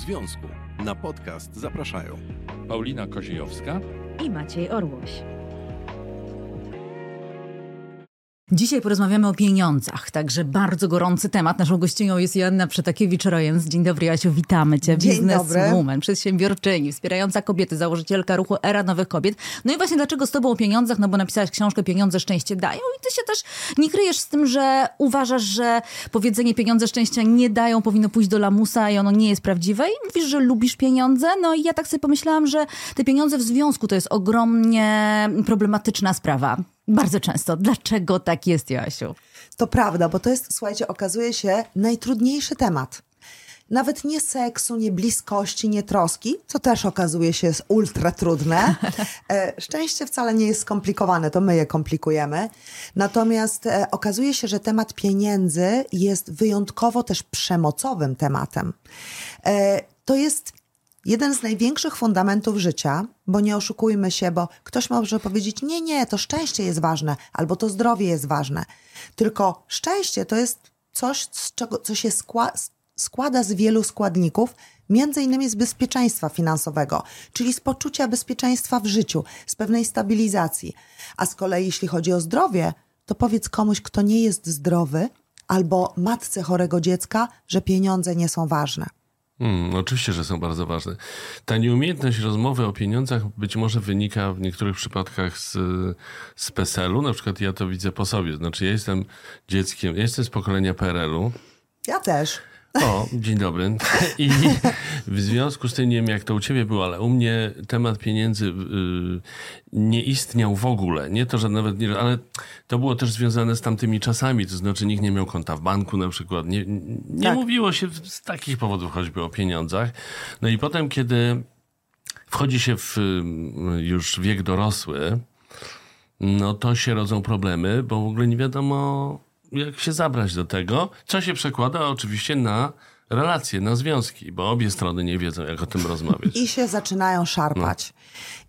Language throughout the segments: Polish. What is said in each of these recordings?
związku. Na podcast zapraszają Paulina Koziejowska i Maciej Orłoś. Dzisiaj porozmawiamy o pieniądzach, także bardzo gorący temat. Naszą gościnią jest Joanna Przetakiewicz-Rojens. Dzień dobry, Jasiu, witamy Cię. Dzień Bizneswoman, przedsiębiorczyni, wspierająca kobiety, założycielka ruchu Era Nowych Kobiet. No i właśnie dlaczego z Tobą o pieniądzach? No bo napisałaś książkę Pieniądze szczęście dają i Ty się też nie kryjesz z tym, że uważasz, że powiedzenie pieniądze szczęścia nie dają powinno pójść do lamusa i ono nie jest prawdziwe i mówisz, że lubisz pieniądze. No i ja tak sobie pomyślałam, że te pieniądze w związku to jest ogromnie problematyczna sprawa. Bardzo często. Dlaczego tak jest, Joasiu? To prawda, bo to jest, słuchajcie, okazuje się najtrudniejszy temat. Nawet nie seksu, nie bliskości, nie troski, co też okazuje się jest ultra trudne. E, szczęście wcale nie jest skomplikowane, to my je komplikujemy. Natomiast e, okazuje się, że temat pieniędzy jest wyjątkowo też przemocowym tematem. E, to jest jeden z największych fundamentów życia, bo nie oszukujmy się, bo ktoś może powiedzieć: Nie, nie, to szczęście jest ważne, albo to zdrowie jest ważne. Tylko szczęście to jest coś, z czego, co się skła składa z wielu składników, między innymi z bezpieczeństwa finansowego, czyli z poczucia bezpieczeństwa w życiu, z pewnej stabilizacji. A z kolei, jeśli chodzi o zdrowie, to powiedz komuś, kto nie jest zdrowy, albo matce chorego dziecka, że pieniądze nie są ważne. Hmm, oczywiście, że są bardzo ważne. Ta nieumiejętność rozmowy o pieniądzach być może wynika w niektórych przypadkach z, z PESEL-u. Na przykład ja to widzę po sobie. Znaczy ja jestem dzieckiem, ja jestem z pokolenia PRL-u. Ja też. O, dzień dobry. I w związku z tym, nie wiem jak to u ciebie było, ale u mnie temat pieniędzy yy, nie istniał w ogóle. Nie to, że nawet nie, ale to było też związane z tamtymi czasami, to znaczy nikt nie miał konta w banku na przykład. Nie, nie tak. mówiło się z takich powodów choćby o pieniądzach. No i potem, kiedy wchodzi się w już wiek dorosły, no to się rodzą problemy, bo w ogóle nie wiadomo jak się zabrać do tego, co się przekłada oczywiście na relacje, na związki, bo obie strony nie wiedzą, jak o tym rozmawiać. I się zaczynają szarpać. No.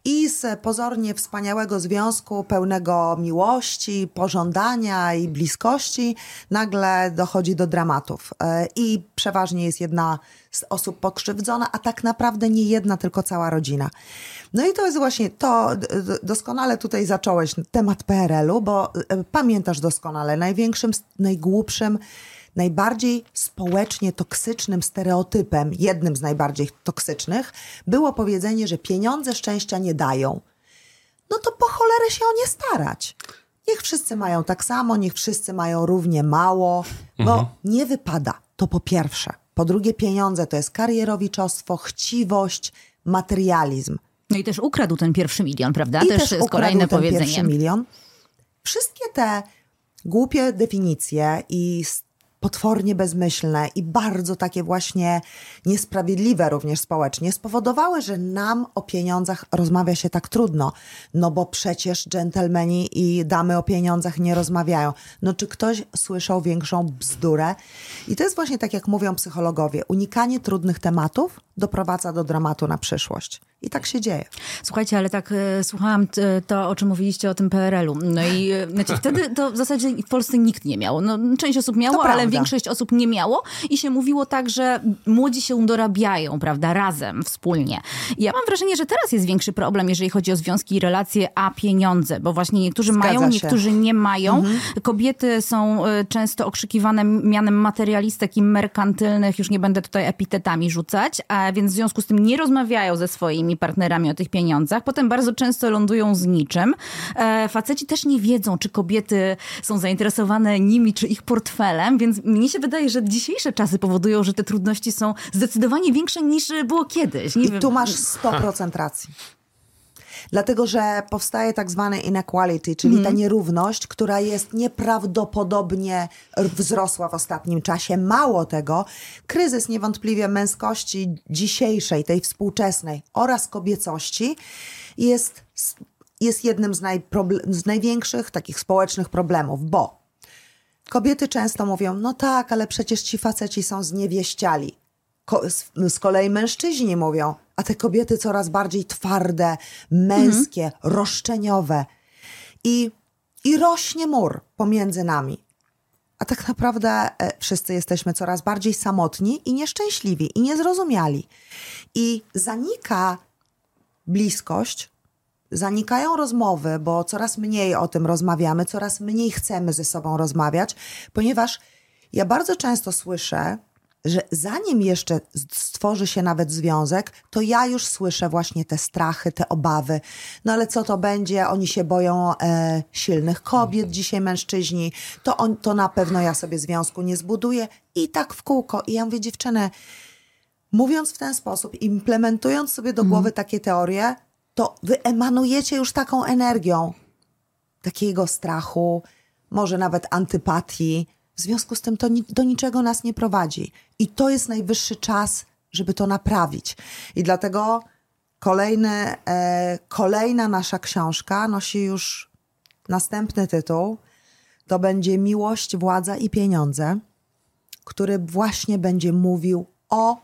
I z pozornie wspaniałego związku, pełnego miłości, pożądania i bliskości, nagle dochodzi do dramatów. E, I przeważnie jest jedna z osób pokrzywdzona, a tak naprawdę nie jedna, tylko cała rodzina. No i to jest właśnie to, doskonale tutaj zacząłeś temat PRL-u, bo e, pamiętasz doskonale, największym, najgłupszym, najbardziej społecznie toksycznym stereotypem, jednym z najbardziej toksycznych, było powiedzenie, że pieniądze szczęścia nie dają. No to po cholerę się o nie starać. Niech wszyscy mają tak samo, niech wszyscy mają równie mało, bo mhm. nie wypada. To po pierwsze. Po drugie, pieniądze to jest karierowiczostwo, chciwość, materializm. No i też ukradł ten pierwszy milion, prawda? I też, też jest kolejne ten powiedzenie. pierwszy milion. Wszystkie te głupie definicje i potwornie bezmyślne i bardzo takie właśnie niesprawiedliwe również społecznie spowodowały, że nam o pieniądzach rozmawia się tak trudno. No bo przecież dżentelmeni i damy o pieniądzach nie rozmawiają. No czy ktoś słyszał większą bzdurę? I to jest właśnie tak, jak mówią psychologowie. Unikanie trudnych tematów doprowadza do dramatu na przyszłość. I tak się dzieje. Słuchajcie, ale tak e, słuchałam t, to, o czym mówiliście o tym PRL-u. No i e, znaczy, wtedy to w zasadzie w Polsce nikt nie miał. No, część osób miało, ale większość osób nie miało. I się mówiło tak, że młodzi się dorabiają, prawda, razem, wspólnie. I ja mam wrażenie, że teraz jest większy problem, jeżeli chodzi o związki i relacje, a pieniądze. Bo właśnie niektórzy Zgadza mają, się. niektórzy nie mają. Mhm. Kobiety są e, często okrzykiwane mianem materialistek i merkantylnych. Już nie będę tutaj epitetami rzucać. A więc w związku z tym nie rozmawiają ze swoimi swoimi partnerami o tych pieniądzach. Potem bardzo często lądują z niczym. E, faceci też nie wiedzą, czy kobiety są zainteresowane nimi, czy ich portfelem, więc mnie się wydaje, że dzisiejsze czasy powodują, że te trudności są zdecydowanie większe niż było kiedyś. Nie I wiem. tu masz 100% racji. Dlatego, że powstaje tak zwane inequality, czyli mm. ta nierówność, która jest nieprawdopodobnie wzrosła w ostatnim czasie. Mało tego, kryzys niewątpliwie męskości dzisiejszej, tej współczesnej oraz kobiecości jest, jest jednym z, z największych takich społecznych problemów, bo Kobiety często mówią, no tak, ale przecież ci faceci są zniewieściali. Ko z, z, kolei mężczyźni mówią, a te kobiety coraz bardziej twarde, męskie, mhm. roszczeniowe. I, I rośnie mur pomiędzy nami. a tak naprawdę e, wszyscy jesteśmy coraz bardziej samotni i nieszczęśliwi i niezrozumiali. I zanika bliskość, zanikają rozmowy, bo coraz mniej o tym rozmawiamy, coraz mniej chcemy ze sobą rozmawiać, ponieważ ja bardzo często słyszę, że zanim jeszcze stworzy się nawet związek, to ja już słyszę właśnie te strachy, te obawy. No ale co to będzie? Oni się boją e, silnych kobiet, dzisiaj mężczyźni. To, on, to na pewno ja sobie związku nie zbuduję. I tak w kółko. I ja mówię, dziewczynę, mówiąc w ten sposób, implementując sobie do głowy takie teorie, to wy emanujecie już taką energią takiego strachu, może nawet antypatii. W związku z tym to ni do niczego nas nie prowadzi. I to jest najwyższy czas, żeby to naprawić. I dlatego kolejny, e, kolejna nasza książka nosi już następny tytuł. To będzie Miłość, Władza i Pieniądze, który właśnie będzie mówił o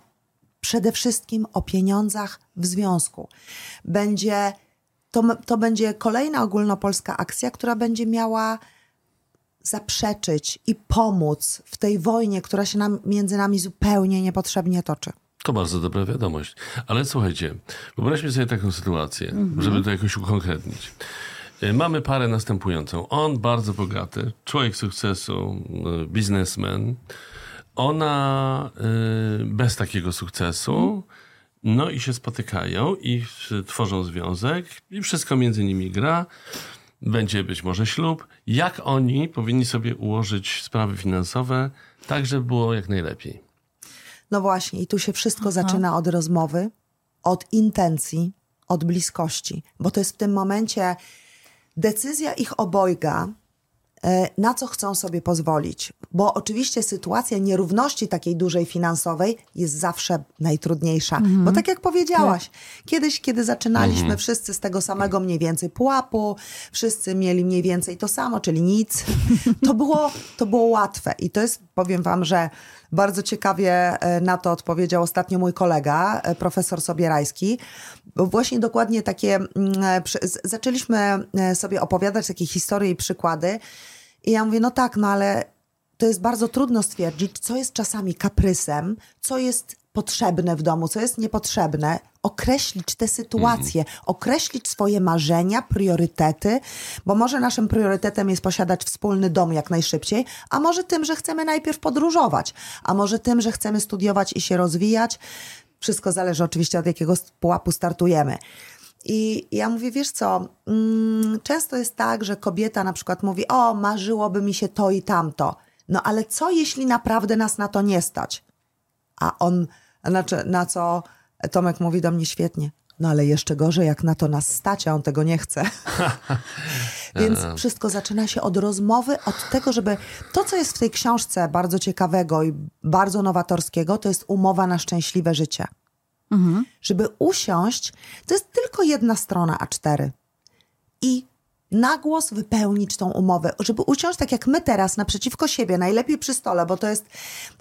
przede wszystkim o pieniądzach w związku. Będzie, to, to będzie kolejna ogólnopolska akcja, która będzie miała zaprzeczyć i pomóc w tej wojnie, która się nam, między nami zupełnie niepotrzebnie toczy. To bardzo dobra wiadomość. Ale słuchajcie, wyobraźmy sobie taką sytuację, mhm. żeby to jakoś ukonkretnić. Y, mamy parę następującą. On bardzo bogaty, człowiek sukcesu, y, biznesmen, ona y, bez takiego sukcesu. No i się spotykają i tworzą związek i wszystko między nimi gra. Będzie być może ślub. Jak oni powinni sobie ułożyć sprawy finansowe tak, żeby było jak najlepiej? No właśnie, i tu się wszystko Aha. zaczyna od rozmowy, od intencji, od bliskości, bo to jest w tym momencie decyzja ich obojga, na co chcą sobie pozwolić. Bo oczywiście sytuacja nierówności takiej dużej finansowej jest zawsze najtrudniejsza. Mhm. Bo tak jak powiedziałaś, tak. kiedyś, kiedy zaczynaliśmy mhm. wszyscy z tego samego mniej więcej pułapu, wszyscy mieli mniej więcej to samo, czyli nic, to było, to było łatwe. I to jest, powiem wam, że bardzo ciekawie e, na to odpowiedział ostatnio mój kolega, e, profesor Sobierajski, bo właśnie dokładnie takie, mm, zaczęliśmy sobie opowiadać takie historie i przykłady, i ja mówię, no tak, no ale to jest bardzo trudno stwierdzić, co jest czasami kaprysem, co jest potrzebne w domu, co jest niepotrzebne, określić te sytuacje, mhm. określić swoje marzenia, priorytety, bo może naszym priorytetem jest posiadać wspólny dom jak najszybciej, a może tym, że chcemy najpierw podróżować, a może tym, że chcemy studiować i się rozwijać. Wszystko zależy oczywiście od jakiego pułapu startujemy. I ja mówię, wiesz co, mm, często jest tak, że kobieta na przykład mówi, o, marzyłoby mi się to i tamto. No ale co, jeśli naprawdę nas na to nie stać? A on, znaczy, na co Tomek mówi do mnie świetnie. No ale jeszcze gorzej, jak na to nas stać, a on tego nie chce. Więc wszystko zaczyna się od rozmowy, od tego, żeby to, co jest w tej książce bardzo ciekawego i bardzo nowatorskiego, to jest umowa na szczęśliwe życie. Mhm. Żeby usiąść, to jest tylko jedna strona A4. I na głos wypełnić tą umowę, żeby usiąść tak jak my teraz naprzeciwko siebie, najlepiej przy stole, bo to jest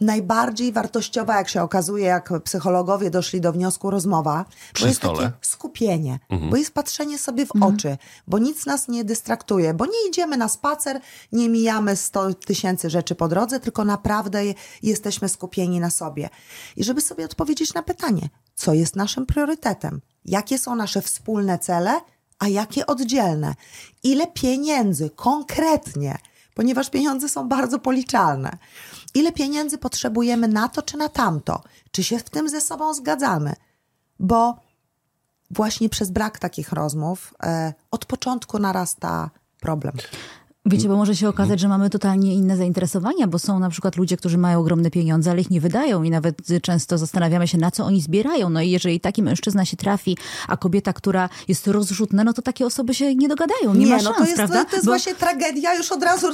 najbardziej wartościowa, jak się okazuje, jak psychologowie doszli do wniosku, rozmowa. Przy bo jest stole? takie skupienie, mhm. bo jest patrzenie sobie w mhm. oczy, bo nic nas nie dystraktuje, bo nie idziemy na spacer, nie mijamy 100 tysięcy rzeczy po drodze, tylko naprawdę jesteśmy skupieni na sobie. I żeby sobie odpowiedzieć na pytanie, co jest naszym priorytetem, jakie są nasze wspólne cele, a jakie oddzielne, ile pieniędzy konkretnie, ponieważ pieniądze są bardzo policzalne, ile pieniędzy potrzebujemy na to czy na tamto, czy się w tym ze sobą zgadzamy, bo właśnie przez brak takich rozmów e, od początku narasta problem. Wiecie, bo może się okazać, że mamy totalnie inne zainteresowania, bo są na przykład ludzie, którzy mają ogromne pieniądze, ale ich nie wydają i nawet często zastanawiamy się, na co oni zbierają. No i jeżeli taki mężczyzna się trafi, a kobieta, która jest rozrzutna, no to takie osoby się nie dogadają, nie, nie ma no szans, to jest, prawda? To jest bo... właśnie tragedia już od razu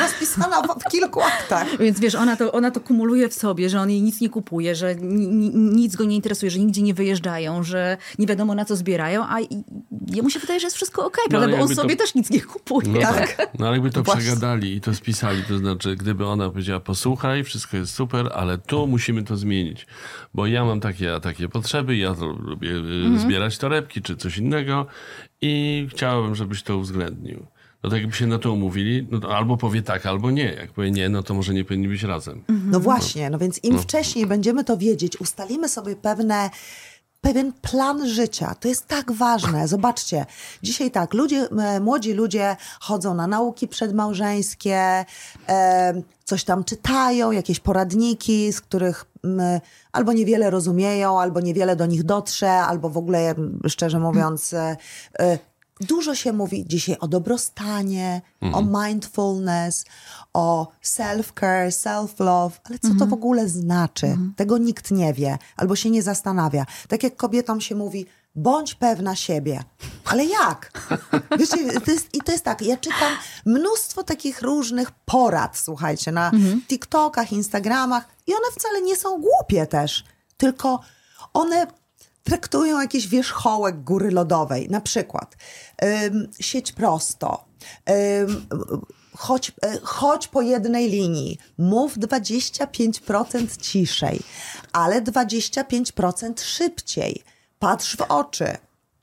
rozpisana w kilku aktach. Więc wiesz, ona to, ona to kumuluje w sobie, że on jej nic nie kupuje, że nic go nie interesuje, że nigdzie nie wyjeżdżają, że nie wiadomo na co zbierają, a jemu się wydaje, że jest wszystko okej, okay, no, prawda? Bo on sobie to... też nic nie kupuje. No tak. No, jakby to Właśnie. przegadali i to spisali, to znaczy, gdyby ona powiedziała, posłuchaj, wszystko jest super, ale tu musimy to zmienić, bo ja mam takie, takie potrzeby, ja to lubię mhm. zbierać torebki czy coś innego i chciałabym, żebyś to uwzględnił. To tak jakby się na to umówili, no to albo powie tak, albo nie. Jak powie nie, no to może nie powinni być razem. No właśnie, no więc im wcześniej będziemy to wiedzieć, ustalimy sobie pewne pewien plan życia. To jest tak ważne. Zobaczcie, dzisiaj tak, ludzie, młodzi ludzie chodzą na nauki przedmałżeńskie, coś tam czytają, jakieś poradniki, z których albo niewiele rozumieją, albo niewiele do nich dotrze, albo w ogóle, szczerze mówiąc, e, e, Dużo się mówi dzisiaj o dobrostanie, o mindfulness, o self-care, self-love, ale co to w ogóle znaczy? Tego nikt nie wie albo się nie zastanawia. Tak jak kobietom się mówi, bądź pewna siebie. Ale jak? Wiecie, to jest, i to jest tak, ja czytam mnóstwo takich różnych porad, słuchajcie, na TikTokach, Instagramach i one wcale nie są głupie też, tylko one traktują jakiś wierzchołek góry lodowej. Na przykład ym, sieć prosto, ym, chodź, y, chodź po jednej linii, mów 25% ciszej, ale 25% szybciej, patrz w oczy.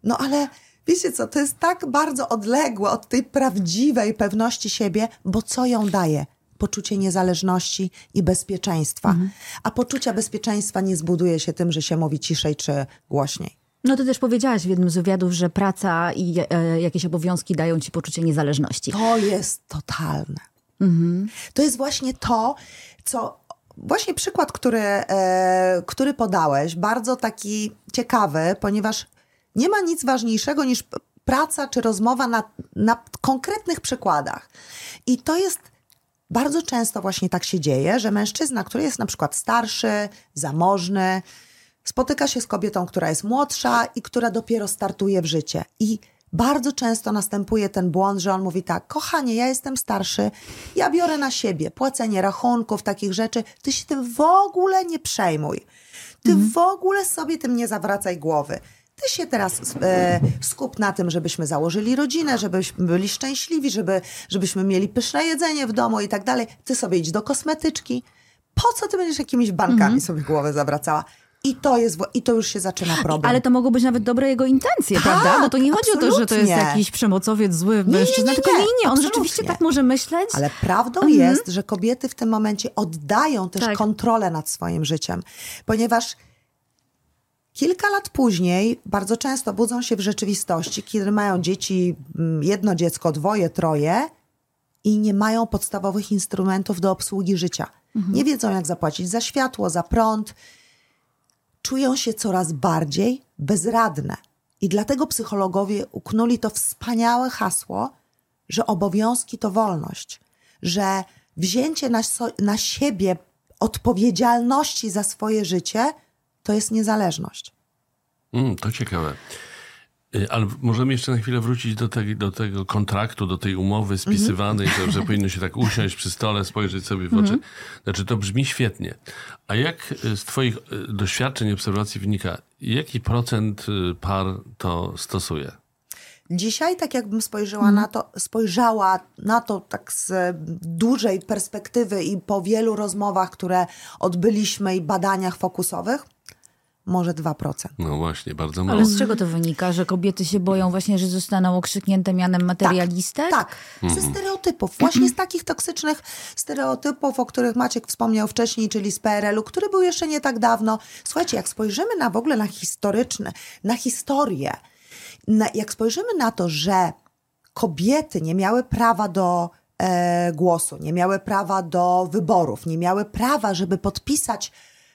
No ale wiecie co, to jest tak bardzo odległe od tej prawdziwej pewności siebie, bo co ją daje? Poczucie niezależności i bezpieczeństwa. Mhm. A poczucia bezpieczeństwa nie zbuduje się tym, że się mówi ciszej czy głośniej. No ty też powiedziałaś w jednym z wywiadów, że praca i e, jakieś obowiązki dają ci poczucie niezależności. To jest totalne. Mhm. To jest właśnie to, co właśnie przykład, który, e, który podałeś, bardzo taki ciekawy, ponieważ nie ma nic ważniejszego niż praca czy rozmowa na, na konkretnych przykładach. I to jest bardzo często właśnie tak się dzieje, że mężczyzna, który jest na przykład starszy, zamożny, spotyka się z kobietą, która jest młodsza i która dopiero startuje w życie. I bardzo często następuje ten błąd, że on mówi tak: Kochanie, ja jestem starszy, ja biorę na siebie płacenie rachunków, takich rzeczy, ty się tym w ogóle nie przejmuj. Ty mhm. w ogóle sobie tym nie zawracaj głowy. Ty się teraz e, skup na tym, żebyśmy założyli rodzinę, żebyśmy byli szczęśliwi, żeby, żebyśmy mieli pyszne jedzenie w domu i tak dalej. Ty sobie idź do kosmetyczki. Po co ty będziesz jakimiś bankami mm -hmm. sobie głowę zawracała? I to, jest, I to już się zaczyna problem. Ale to mogą być nawet dobre jego intencje, tak, prawda? Bo to nie chodzi absolutnie. o to, że to jest jakiś przemocowiec, zły mężczyzna, nie, nie, nie, tylko nie, nie, on rzeczywiście tak może myśleć. Ale prawdą mhm. jest, że kobiety w tym momencie oddają też tak. kontrolę nad swoim życiem, ponieważ Kilka lat później bardzo często budzą się w rzeczywistości, kiedy mają dzieci, mm, jedno dziecko, dwoje, troje i nie mają podstawowych instrumentów do obsługi życia. Mhm. Nie wiedzą, jak zapłacić za światło, za prąd. Czują się coraz bardziej bezradne. I dlatego psychologowie uknuli to wspaniałe hasło, że obowiązki to wolność, że wzięcie na, so na siebie odpowiedzialności za swoje życie to jest niezależność. Mm, to ciekawe. Y, ale możemy jeszcze na chwilę wrócić do, te, do tego kontraktu, do tej umowy spisywanej, mm -hmm. że, że powinno się tak usiąść przy stole, spojrzeć sobie w oczy. Mm -hmm. Znaczy, to brzmi świetnie. A jak y, z Twoich y, doświadczeń, obserwacji wynika, jaki procent par to stosuje? Dzisiaj, tak jakbym spojrzała mm. na to, spojrzała na to tak z dużej perspektywy i po wielu rozmowach, które odbyliśmy i badaniach fokusowych, może 2%. No właśnie, bardzo mało. Ale z czego to wynika? Że kobiety się boją właśnie, że zostaną okrzyknięte mianem materialistek? Tak, tak. ze mhm. stereotypów. Właśnie z takich toksycznych stereotypów, o których Maciek wspomniał wcześniej, czyli z PRL-u, który był jeszcze nie tak dawno. Słuchajcie, jak spojrzymy na w ogóle na historyczne, na historię, na, jak spojrzymy na to, że kobiety nie miały prawa do e, głosu, nie miały prawa do wyborów, nie miały prawa, żeby podpisać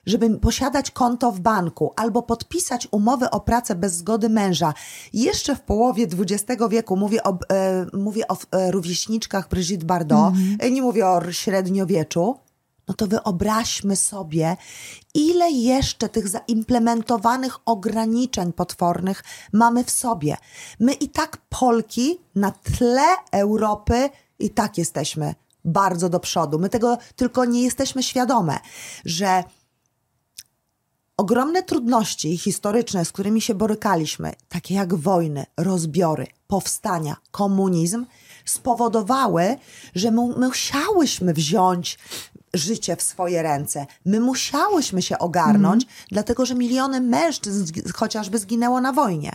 żeby posiadać konto w banku albo podpisać umowę o pracę bez zgody męża. Jeszcze w połowie XX wieku mówię o, e, mówię o e, rówieśniczkach Brigitte Bardot, mm nie mówię o średniowieczu. No to wyobraźmy sobie, ile jeszcze tych zaimplementowanych ograniczeń potwornych mamy w sobie. My i tak Polki na tle Europy i tak jesteśmy bardzo do przodu. My tego tylko nie jesteśmy świadome, że Ogromne trudności historyczne, z którymi się borykaliśmy, takie jak wojny, rozbiory, powstania, komunizm, spowodowały, że my musiałyśmy wziąć życie w swoje ręce. My musiałyśmy się ogarnąć, mm. dlatego że miliony mężczyzn chociażby zginęło na wojnie.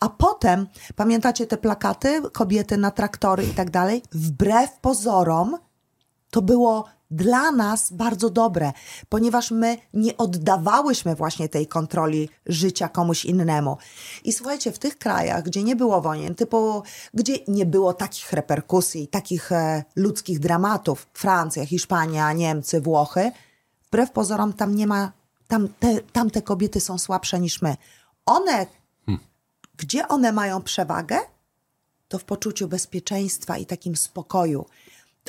A potem, pamiętacie te plakaty, kobiety na traktory i tak dalej? Wbrew pozorom, to było dla nas bardzo dobre, ponieważ my nie oddawałyśmy właśnie tej kontroli życia komuś innemu. I słuchajcie, w tych krajach, gdzie nie było wojen, typu, gdzie nie było takich reperkusji, takich e, ludzkich dramatów, Francja, Hiszpania, Niemcy, Włochy, wbrew pozorom tam nie ma, tam te, tam te kobiety są słabsze niż my. One, hmm. gdzie one mają przewagę? To w poczuciu bezpieczeństwa i takim spokoju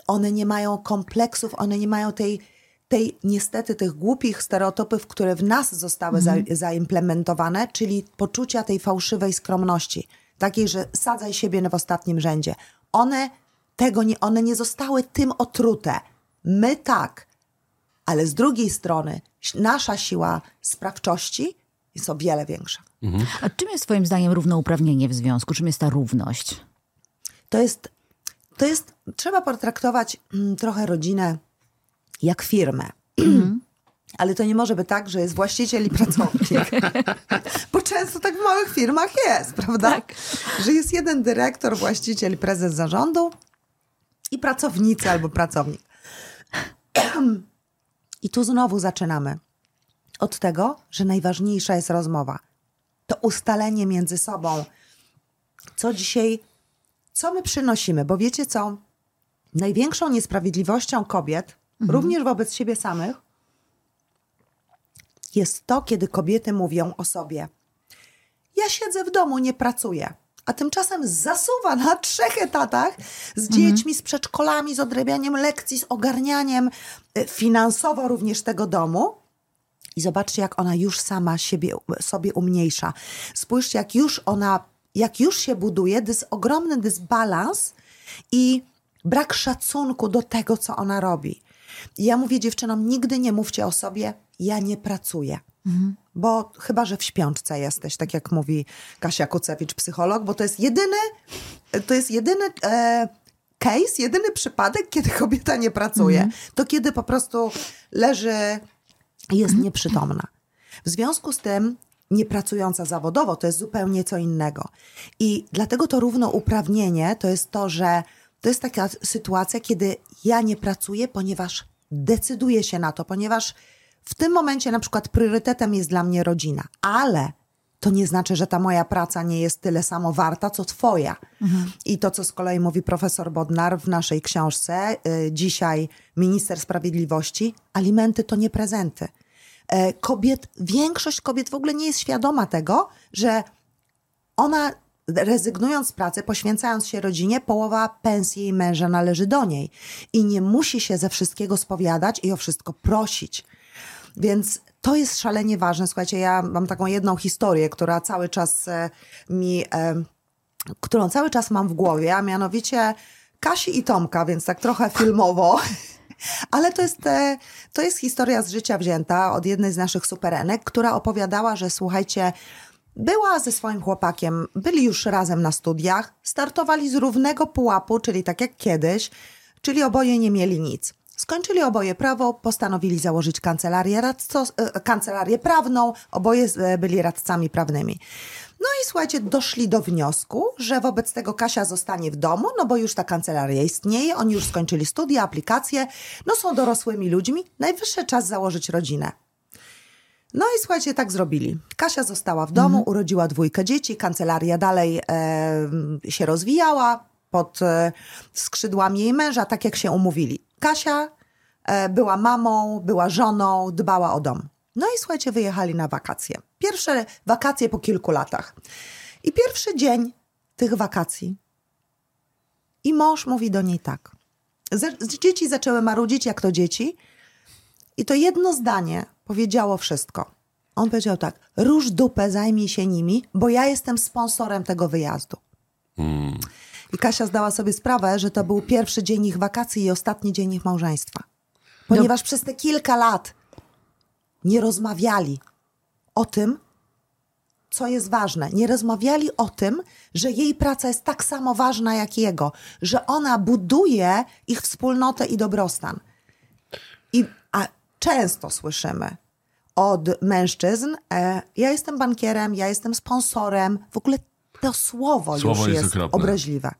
one nie mają kompleksów, one nie mają tej, tej niestety tych głupich stereotypów, które w nas zostały za, mhm. zaimplementowane, czyli poczucia tej fałszywej skromności, takiej, że sadzaj siebie w ostatnim rzędzie. One tego nie, one nie zostały tym otrute. My tak, ale z drugiej strony nasza siła sprawczości jest o wiele większa. Mhm. A czym jest twoim zdaniem równouprawnienie w związku? Czym jest ta równość? To jest to jest, trzeba potraktować mm, trochę rodzinę jak firmę. Mm. Ale to nie może być tak, że jest właściciel i pracownik. Bo często tak w małych firmach jest, prawda? Tak. Że jest jeden dyrektor, właściciel, prezes zarządu i pracownicy albo pracownik. I tu znowu zaczynamy od tego, że najważniejsza jest rozmowa. To ustalenie między sobą, co dzisiaj co my przynosimy, bo wiecie co? Największą niesprawiedliwością kobiet, mhm. również wobec siebie samych, jest to, kiedy kobiety mówią o sobie: Ja siedzę w domu, nie pracuję. A tymczasem zasuwa na trzech etatach z mhm. dziećmi, z przedszkolami, z odrabianiem lekcji, z ogarnianiem y, finansowo również tego domu. I zobaczcie, jak ona już sama siebie, sobie umniejsza. Spójrzcie, jak już ona jak już się buduje, jest ogromny dysbalans i brak szacunku do tego, co ona robi. Ja mówię dziewczynom, nigdy nie mówcie o sobie, ja nie pracuję. Mhm. Bo chyba, że w śpiączce jesteś, tak jak mówi Kasia Kucewicz, psycholog, bo to jest jedyny, to jest jedyny e, case, jedyny przypadek, kiedy kobieta nie pracuje. Mhm. To kiedy po prostu leży, jest mhm. nieprzytomna. W związku z tym niepracująca zawodowo, to jest zupełnie co innego. I dlatego to równouprawnienie to jest to, że to jest taka sytuacja, kiedy ja nie pracuję, ponieważ decyduję się na to, ponieważ w tym momencie na przykład priorytetem jest dla mnie rodzina, ale to nie znaczy, że ta moja praca nie jest tyle samo warta, co twoja. Mhm. I to, co z kolei mówi profesor Bodnar w naszej książce, y, dzisiaj minister sprawiedliwości, alimenty to nie prezenty. E, kobiet, większość kobiet w ogóle nie jest świadoma tego, że ona rezygnując z pracy, poświęcając się rodzinie, połowa pensji jej męża należy do niej i nie musi się ze wszystkiego spowiadać i o wszystko prosić. Więc to jest szalenie ważne. Słuchajcie, ja mam taką jedną historię, która cały czas e, mi, e, którą cały czas mam w głowie, a mianowicie Kasi i Tomka, więc tak trochę filmowo. Ale to jest, to jest historia z życia wzięta od jednej z naszych superenek, która opowiadała, że słuchajcie, była ze swoim chłopakiem, byli już razem na studiach, startowali z równego pułapu, czyli tak jak kiedyś, czyli oboje nie mieli nic. Skończyli oboje prawo, postanowili założyć kancelarię, radco, e, kancelarię prawną, oboje e, byli radcami prawnymi. No i słuchajcie, doszli do wniosku, że wobec tego Kasia zostanie w domu, no bo już ta kancelaria istnieje, oni już skończyli studia, aplikacje, no są dorosłymi ludźmi, najwyższy czas założyć rodzinę. No i słuchajcie, tak zrobili. Kasia została w domu, mhm. urodziła dwójkę dzieci, kancelaria dalej e, się rozwijała pod e, skrzydłami jej męża, tak jak się umówili. Kasia e, była mamą, była żoną, dbała o dom. No i słuchajcie, wyjechali na wakacje. Pierwsze wakacje po kilku latach. I pierwszy dzień tych wakacji. I mąż mówi do niej tak. Dzieci zaczęły marudzić, jak to dzieci. I to jedno zdanie powiedziało wszystko. On powiedział tak: Róż dupę, zajmij się nimi, bo ja jestem sponsorem tego wyjazdu. Mm. I Kasia zdała sobie sprawę, że to był pierwszy dzień ich wakacji i ostatni dzień ich małżeństwa. Ponieważ no. przez te kilka lat nie rozmawiali o tym, co jest ważne. Nie rozmawiali o tym, że jej praca jest tak samo ważna jak jego, że ona buduje ich wspólnotę i dobrostan. I, a często słyszymy od mężczyzn, e, ja jestem bankierem, ja jestem sponsorem. W ogóle to słowo, Słowo już jest jest, obraźliwe.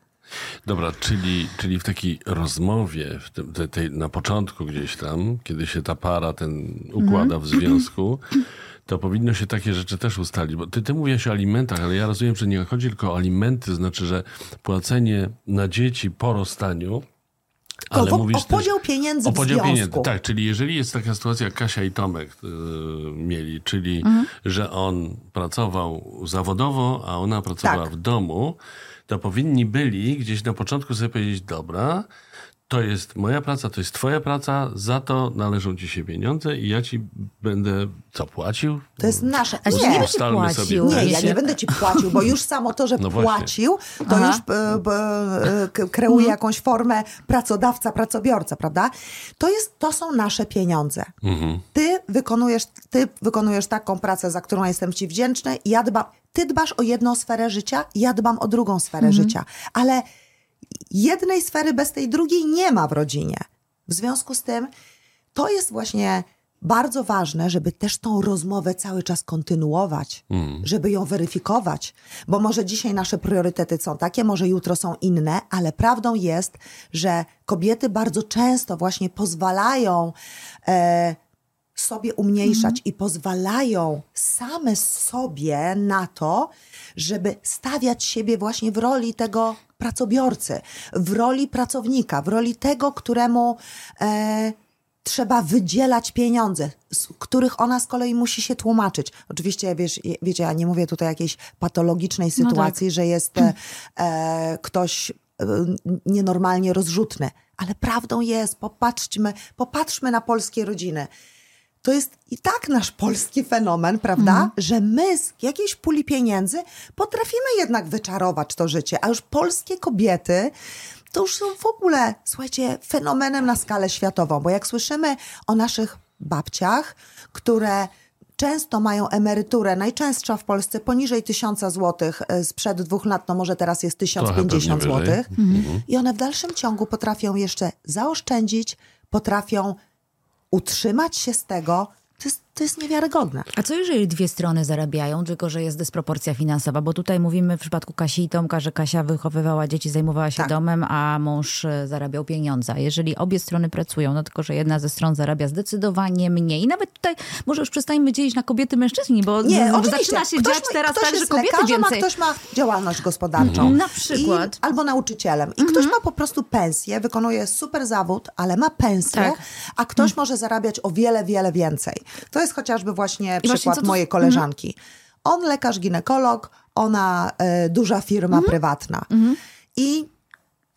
Dobra, czyli, czyli w takiej rozmowie, w tym, te, tej, na początku gdzieś tam, kiedy się ta para ten układa w związku, to powinno się takie rzeczy też ustalić. Bo ty, ty mówisz o alimentach, ale ja rozumiem, że nie chodzi tylko o alimenty, znaczy, że płacenie na dzieci po rozstaniu, ale o, mówisz o podział pieniędzy o w podział związku. pieniędzy. Tak, czyli jeżeli jest taka sytuacja, jak Kasia i Tomek yy, mieli, czyli że on pracował zawodowo, a ona pracowała Tak. w domu, to powinni byli gdzieś na początku sobie powiedzieć, dobra, to jest moja praca, to jest twoja praca, za to należą ci się pieniądze i ja ci będę co płacił? To jest nasze. Ale Nie, nie płacił. sobie. Nie, ja nie będę ci płacił, bo już samo to, że No płacił, to Aha. już e, b, e, k- kreuje jakąś formę pracodawca, pracobiorca, prawda? To, jest, to są nasze pieniądze. Ty, wykonujesz, ty wykonujesz taką pracę, za którą jestem ci wdzięczny, ja dbam, ty dbasz o jedną sferę życia, ja dbam o drugą sferę życia, ale jednej sfery bez tej drugiej nie ma w rodzinie. W związku z tym to jest właśnie bardzo ważne, żeby też tą rozmowę cały czas kontynuować, żeby ją weryfikować, bo może dzisiaj nasze priorytety są takie, może jutro są inne, ale prawdą jest, że kobiety bardzo często właśnie pozwalają e, sobie umniejszać i pozwalają same sobie na to, żeby stawiać siebie właśnie w roli tego pracobiorcy, w roli pracownika, w roli tego, któremu e, trzeba wydzielać pieniądze, z których ona z kolei musi się tłumaczyć. Oczywiście, wiesz, wiecie, ja nie mówię tutaj jakiejś patologicznej No sytuacji, że jest e, e, ktoś e, nienormalnie rozrzutny, ale prawdą jest, popatrzmy, popatrzmy na polskie rodziny. To jest i tak nasz polski fenomen, prawda? Że my z jakiejś puli pieniędzy potrafimy jednak wyczarować to życie, a już polskie kobiety to już są w ogóle, słuchajcie, fenomenem na skalę światową, bo jak słyszymy o naszych babciach, które często mają emeryturę, najczęstsza w Polsce poniżej 1000 zł sprzed dwóch lat, no może teraz jest Trochę 1050 pewnie wyżej. zł. I one w dalszym ciągu potrafią jeszcze zaoszczędzić, potrafią utrzymać się z tego. To jest, to jest niewiarygodne. A co jeżeli dwie strony zarabiają, tylko że jest dysproporcja finansowa? Bo tutaj mówimy w przypadku Kasi i Tomka, że Kasia wychowywała dzieci, zajmowała się Tak. domem, a mąż e, zarabiał pieniądze. A Jeżeli obie strony pracują, no tylko że jedna ze stron zarabia zdecydowanie mniej. I nawet tutaj może już przestańmy dzielić na kobiety mężczyźni, bo Nie, zaczyna się ktoś dziać ma- teraz ktoś tak, że kobiety lekarzem, więcej... a ktoś ma działalność gospodarczą. Na przykład. I, albo nauczycielem. I ktoś ma po prostu pensję, wykonuje super zawód, ale ma pensję, Tak. a ktoś może zarabiać o wiele, wiele więcej. To jest chociażby właśnie I właśnie przykład tu- mojej koleżanki. On lekarz ginekolog, ona e, duża firma prywatna. I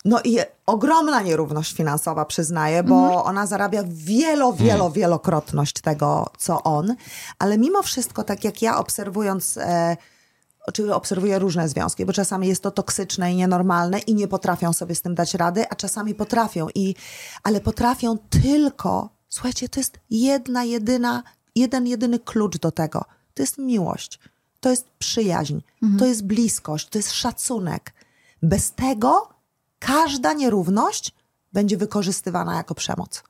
no i ogromna nierówność finansowa, przyznaję, bo ona zarabia wielo, wielo, wielokrotność tego, co on. Ale mimo wszystko, tak jak ja obserwując, e, czy obserwuję różne związki, bo czasami jest to toksyczne i nienormalne i nie potrafią sobie z tym dać rady, a czasami potrafią. I, ale potrafią tylko, słuchajcie, to jest jedna, jedyna, jeden, jedyny klucz do tego. To jest miłość, to jest przyjaźń, to jest bliskość, to jest szacunek. Bez tego każda nierówność będzie wykorzystywana jako przemoc.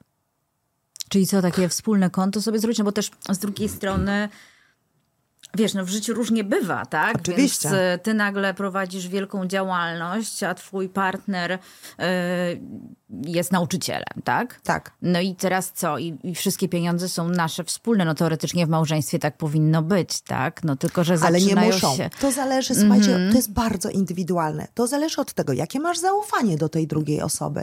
Czyli co, takie wspólne konto sobie zrobić? No bo też z drugiej strony, wiesz, no w życiu różnie bywa, tak? Oczywiście. Więc e, ty nagle prowadzisz wielką działalność, a twój partner e, jest nauczycielem, tak? Tak. No i teraz co? I, I wszystkie pieniądze są nasze wspólne. No teoretycznie w małżeństwie tak powinno być, tak? No tylko, że Ale nie muszą. się... To zależy, słuchajcie, to jest bardzo indywidualne. To zależy od tego, jakie masz zaufanie do tej drugiej osoby.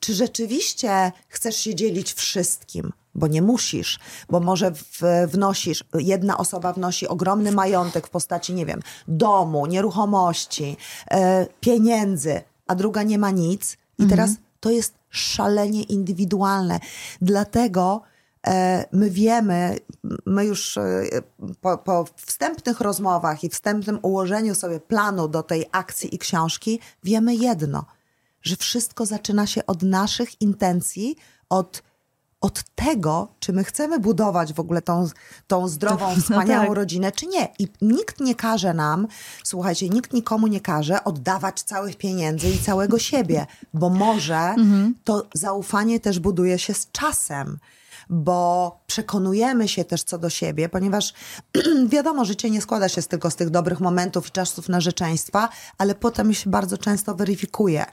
Czy rzeczywiście chcesz się dzielić wszystkim? Bo nie musisz, bo może w, wnosisz, jedna osoba wnosi ogromny majątek w postaci, nie wiem, domu, nieruchomości, e, pieniędzy, a druga nie ma nic. I teraz to jest szalenie indywidualne. Dlatego e, my wiemy, my już e, po, po wstępnych rozmowach i wstępnym ułożeniu sobie planu do tej akcji i książki, wiemy jedno, że wszystko zaczyna się od naszych intencji, od, od tego, czy my chcemy budować w ogóle tą, tą zdrową, No wspaniałą tak. rodzinę, czy nie. I nikt nie każe nam, słuchajcie, nikt nikomu nie każe oddawać całych pieniędzy i całego siebie, bo może to zaufanie też buduje się z czasem. bo przekonujemy się też co do siebie, ponieważ wiadomo, życie nie składa się tylko z tych dobrych momentów i czasów narzeczeństwa, ale potem się bardzo często weryfikuje.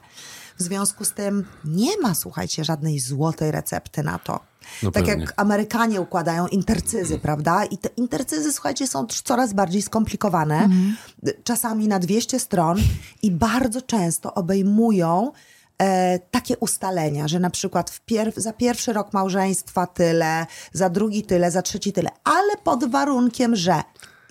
W związku z tym nie ma, słuchajcie, żadnej złotej recepty na to. No tak pewnie. jak Amerykanie układają intercyzy, prawda? I te intercyzy, słuchajcie, są coraz bardziej skomplikowane, mhm. czasami na 200 stron i bardzo często obejmują e, takie ustalenia, że na przykład pier za pierwszy rok małżeństwa tyle, za drugi tyle, za trzeci tyle, ale pod warunkiem, że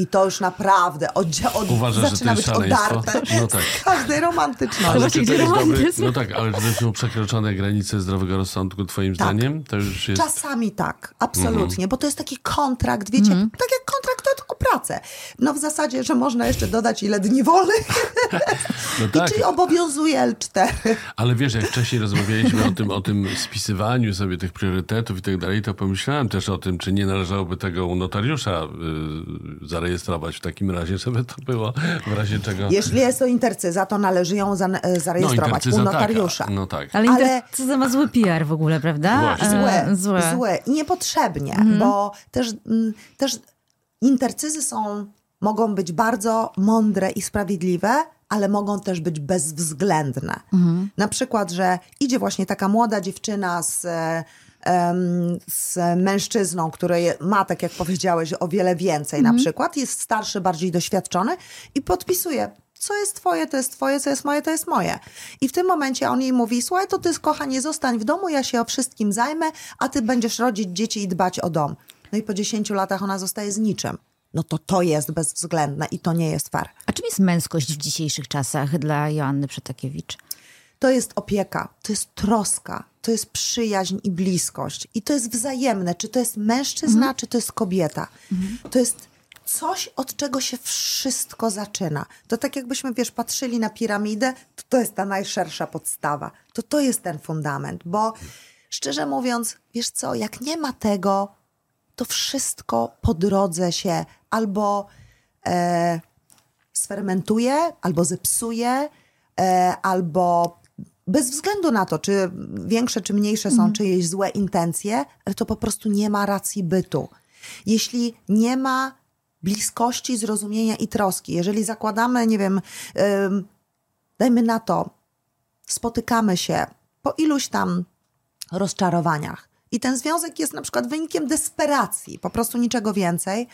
i to już naprawdę od, od, Uważasz, zaczyna być odarte no tak. z każdej romantyczności. Ale czy to jest dobry, no tak, ale czy to są przekroczone granice zdrowego rozsądku twoim tak. zdaniem? To już jest... Czasami tak, absolutnie, mhm. bo to jest taki kontrakt, wiecie, mhm. tak jak kontrakt pracę. No w zasadzie, że można jeszcze dodać ile dni wolnych. No tak. I czyli obowiązuje L4. Ale wiesz, jak wcześniej rozmawialiśmy o tym, o tym spisywaniu sobie tych priorytetów i tak dalej, to pomyślałem też o tym, czy nie należałoby tego u notariusza y, zarejestrować w takim razie, żeby to było w razie czego... Jeśli jest to intercyza, to należy ją za, e, zarejestrować no, u tak, notariusza. Tak, no tak. Ale intercyza ma zły PR w ogóle, prawda? Złe, e, złe. złe. I niepotrzebnie, mhm. bo też, mm, też intercyzy są, mogą być bardzo mądre i sprawiedliwe, ale mogą też być bezwzględne. Mhm. Na przykład, że idzie właśnie taka młoda dziewczyna z z mężczyzną, który ma, tak jak powiedziałeś, o wiele więcej mhm. na przykład, jest starszy, bardziej doświadczony i podpisuje co jest twoje, to jest twoje, co jest moje, to jest moje. I w tym momencie on jej mówi, słuchaj, to ty kochanie, zostań w domu, ja się o wszystkim zajmę, a ty będziesz rodzić dzieci i dbać o dom. No i po 10 latach ona zostaje z niczym. No to to jest bezwzględne i to nie jest fair. A czym jest męskość w dzisiejszych czasach dla Joanny Przetakiewicz? To jest opieka, to jest troska, to jest przyjaźń i bliskość. I to jest wzajemne, czy to jest mężczyzna, mhm. czy to jest kobieta. Mhm. To jest coś, od czego się wszystko zaczyna. To tak jakbyśmy, wiesz, patrzyli na piramidę, to to jest ta najszersza podstawa. To to jest ten fundament, bo szczerze mówiąc, wiesz co, jak nie ma tego, to wszystko po drodze się albo e, sfermentuje, albo zepsuje, e, albo bez względu na to, czy większe, czy mniejsze są mm. czyjeś złe intencje, ale to po prostu nie ma racji bytu. Jeśli nie ma bliskości, zrozumienia i troski, jeżeli zakładamy, nie wiem, yy, dajmy na to, spotykamy się po iluś tam rozczarowaniach i ten związek jest na przykład wynikiem desperacji, po prostu niczego więcej,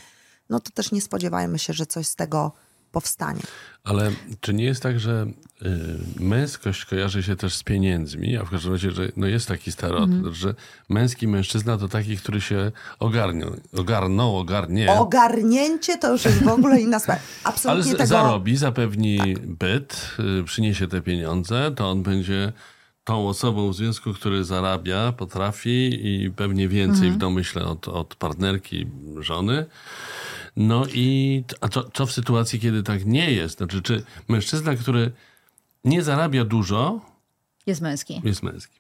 no to też nie spodziewajmy się, że coś z tego powstanie. Ale czy nie jest tak, że y, męskość kojarzy się też z pieniędzmi, a w każdym razie, że no jest taki stereotyp, mm. że męski mężczyzna to taki, który się ogarnią, ogarnął, ogarnie. Ogarnięcie to już jest w ogóle inna sprawa. Absolutnie Ale tego... zarobi, zapewni tak. byt, y, przyniesie te pieniądze, to on będzie tą osobą w związku, który zarabia, potrafi i pewnie więcej mm. w domyśle od, od partnerki, żony. No i a co, co w sytuacji, kiedy tak nie jest? Znaczy, czy mężczyzna, który nie zarabia dużo, jest męski. Jest męski.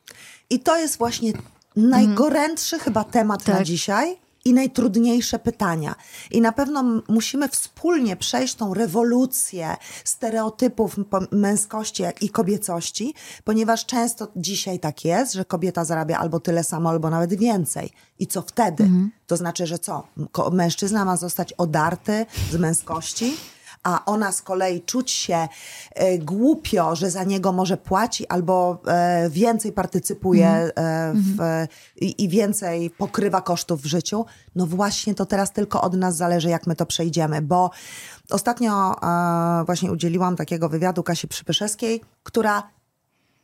I to jest właśnie najgorętszy mm. chyba temat tak. na dzisiaj i najtrudniejsze pytania. I na pewno musimy wspólnie przejść tą rewolucję stereotypów męskości i kobiecości, ponieważ często dzisiaj tak jest, że kobieta zarabia albo tyle samo, albo nawet więcej. I co wtedy? Mhm. To znaczy, że co? Mężczyzna ma zostać odarty z męskości? A ona z kolei czuć się e, głupio, że za niego może płaci albo e, więcej partycypuje mm. e, w, mm. i, i więcej pokrywa kosztów w życiu, no właśnie to teraz tylko od nas zależy, jak my to przejdziemy, bo ostatnio właśnie udzieliłam takiego wywiadu Kasi Przypyszewskiej, która,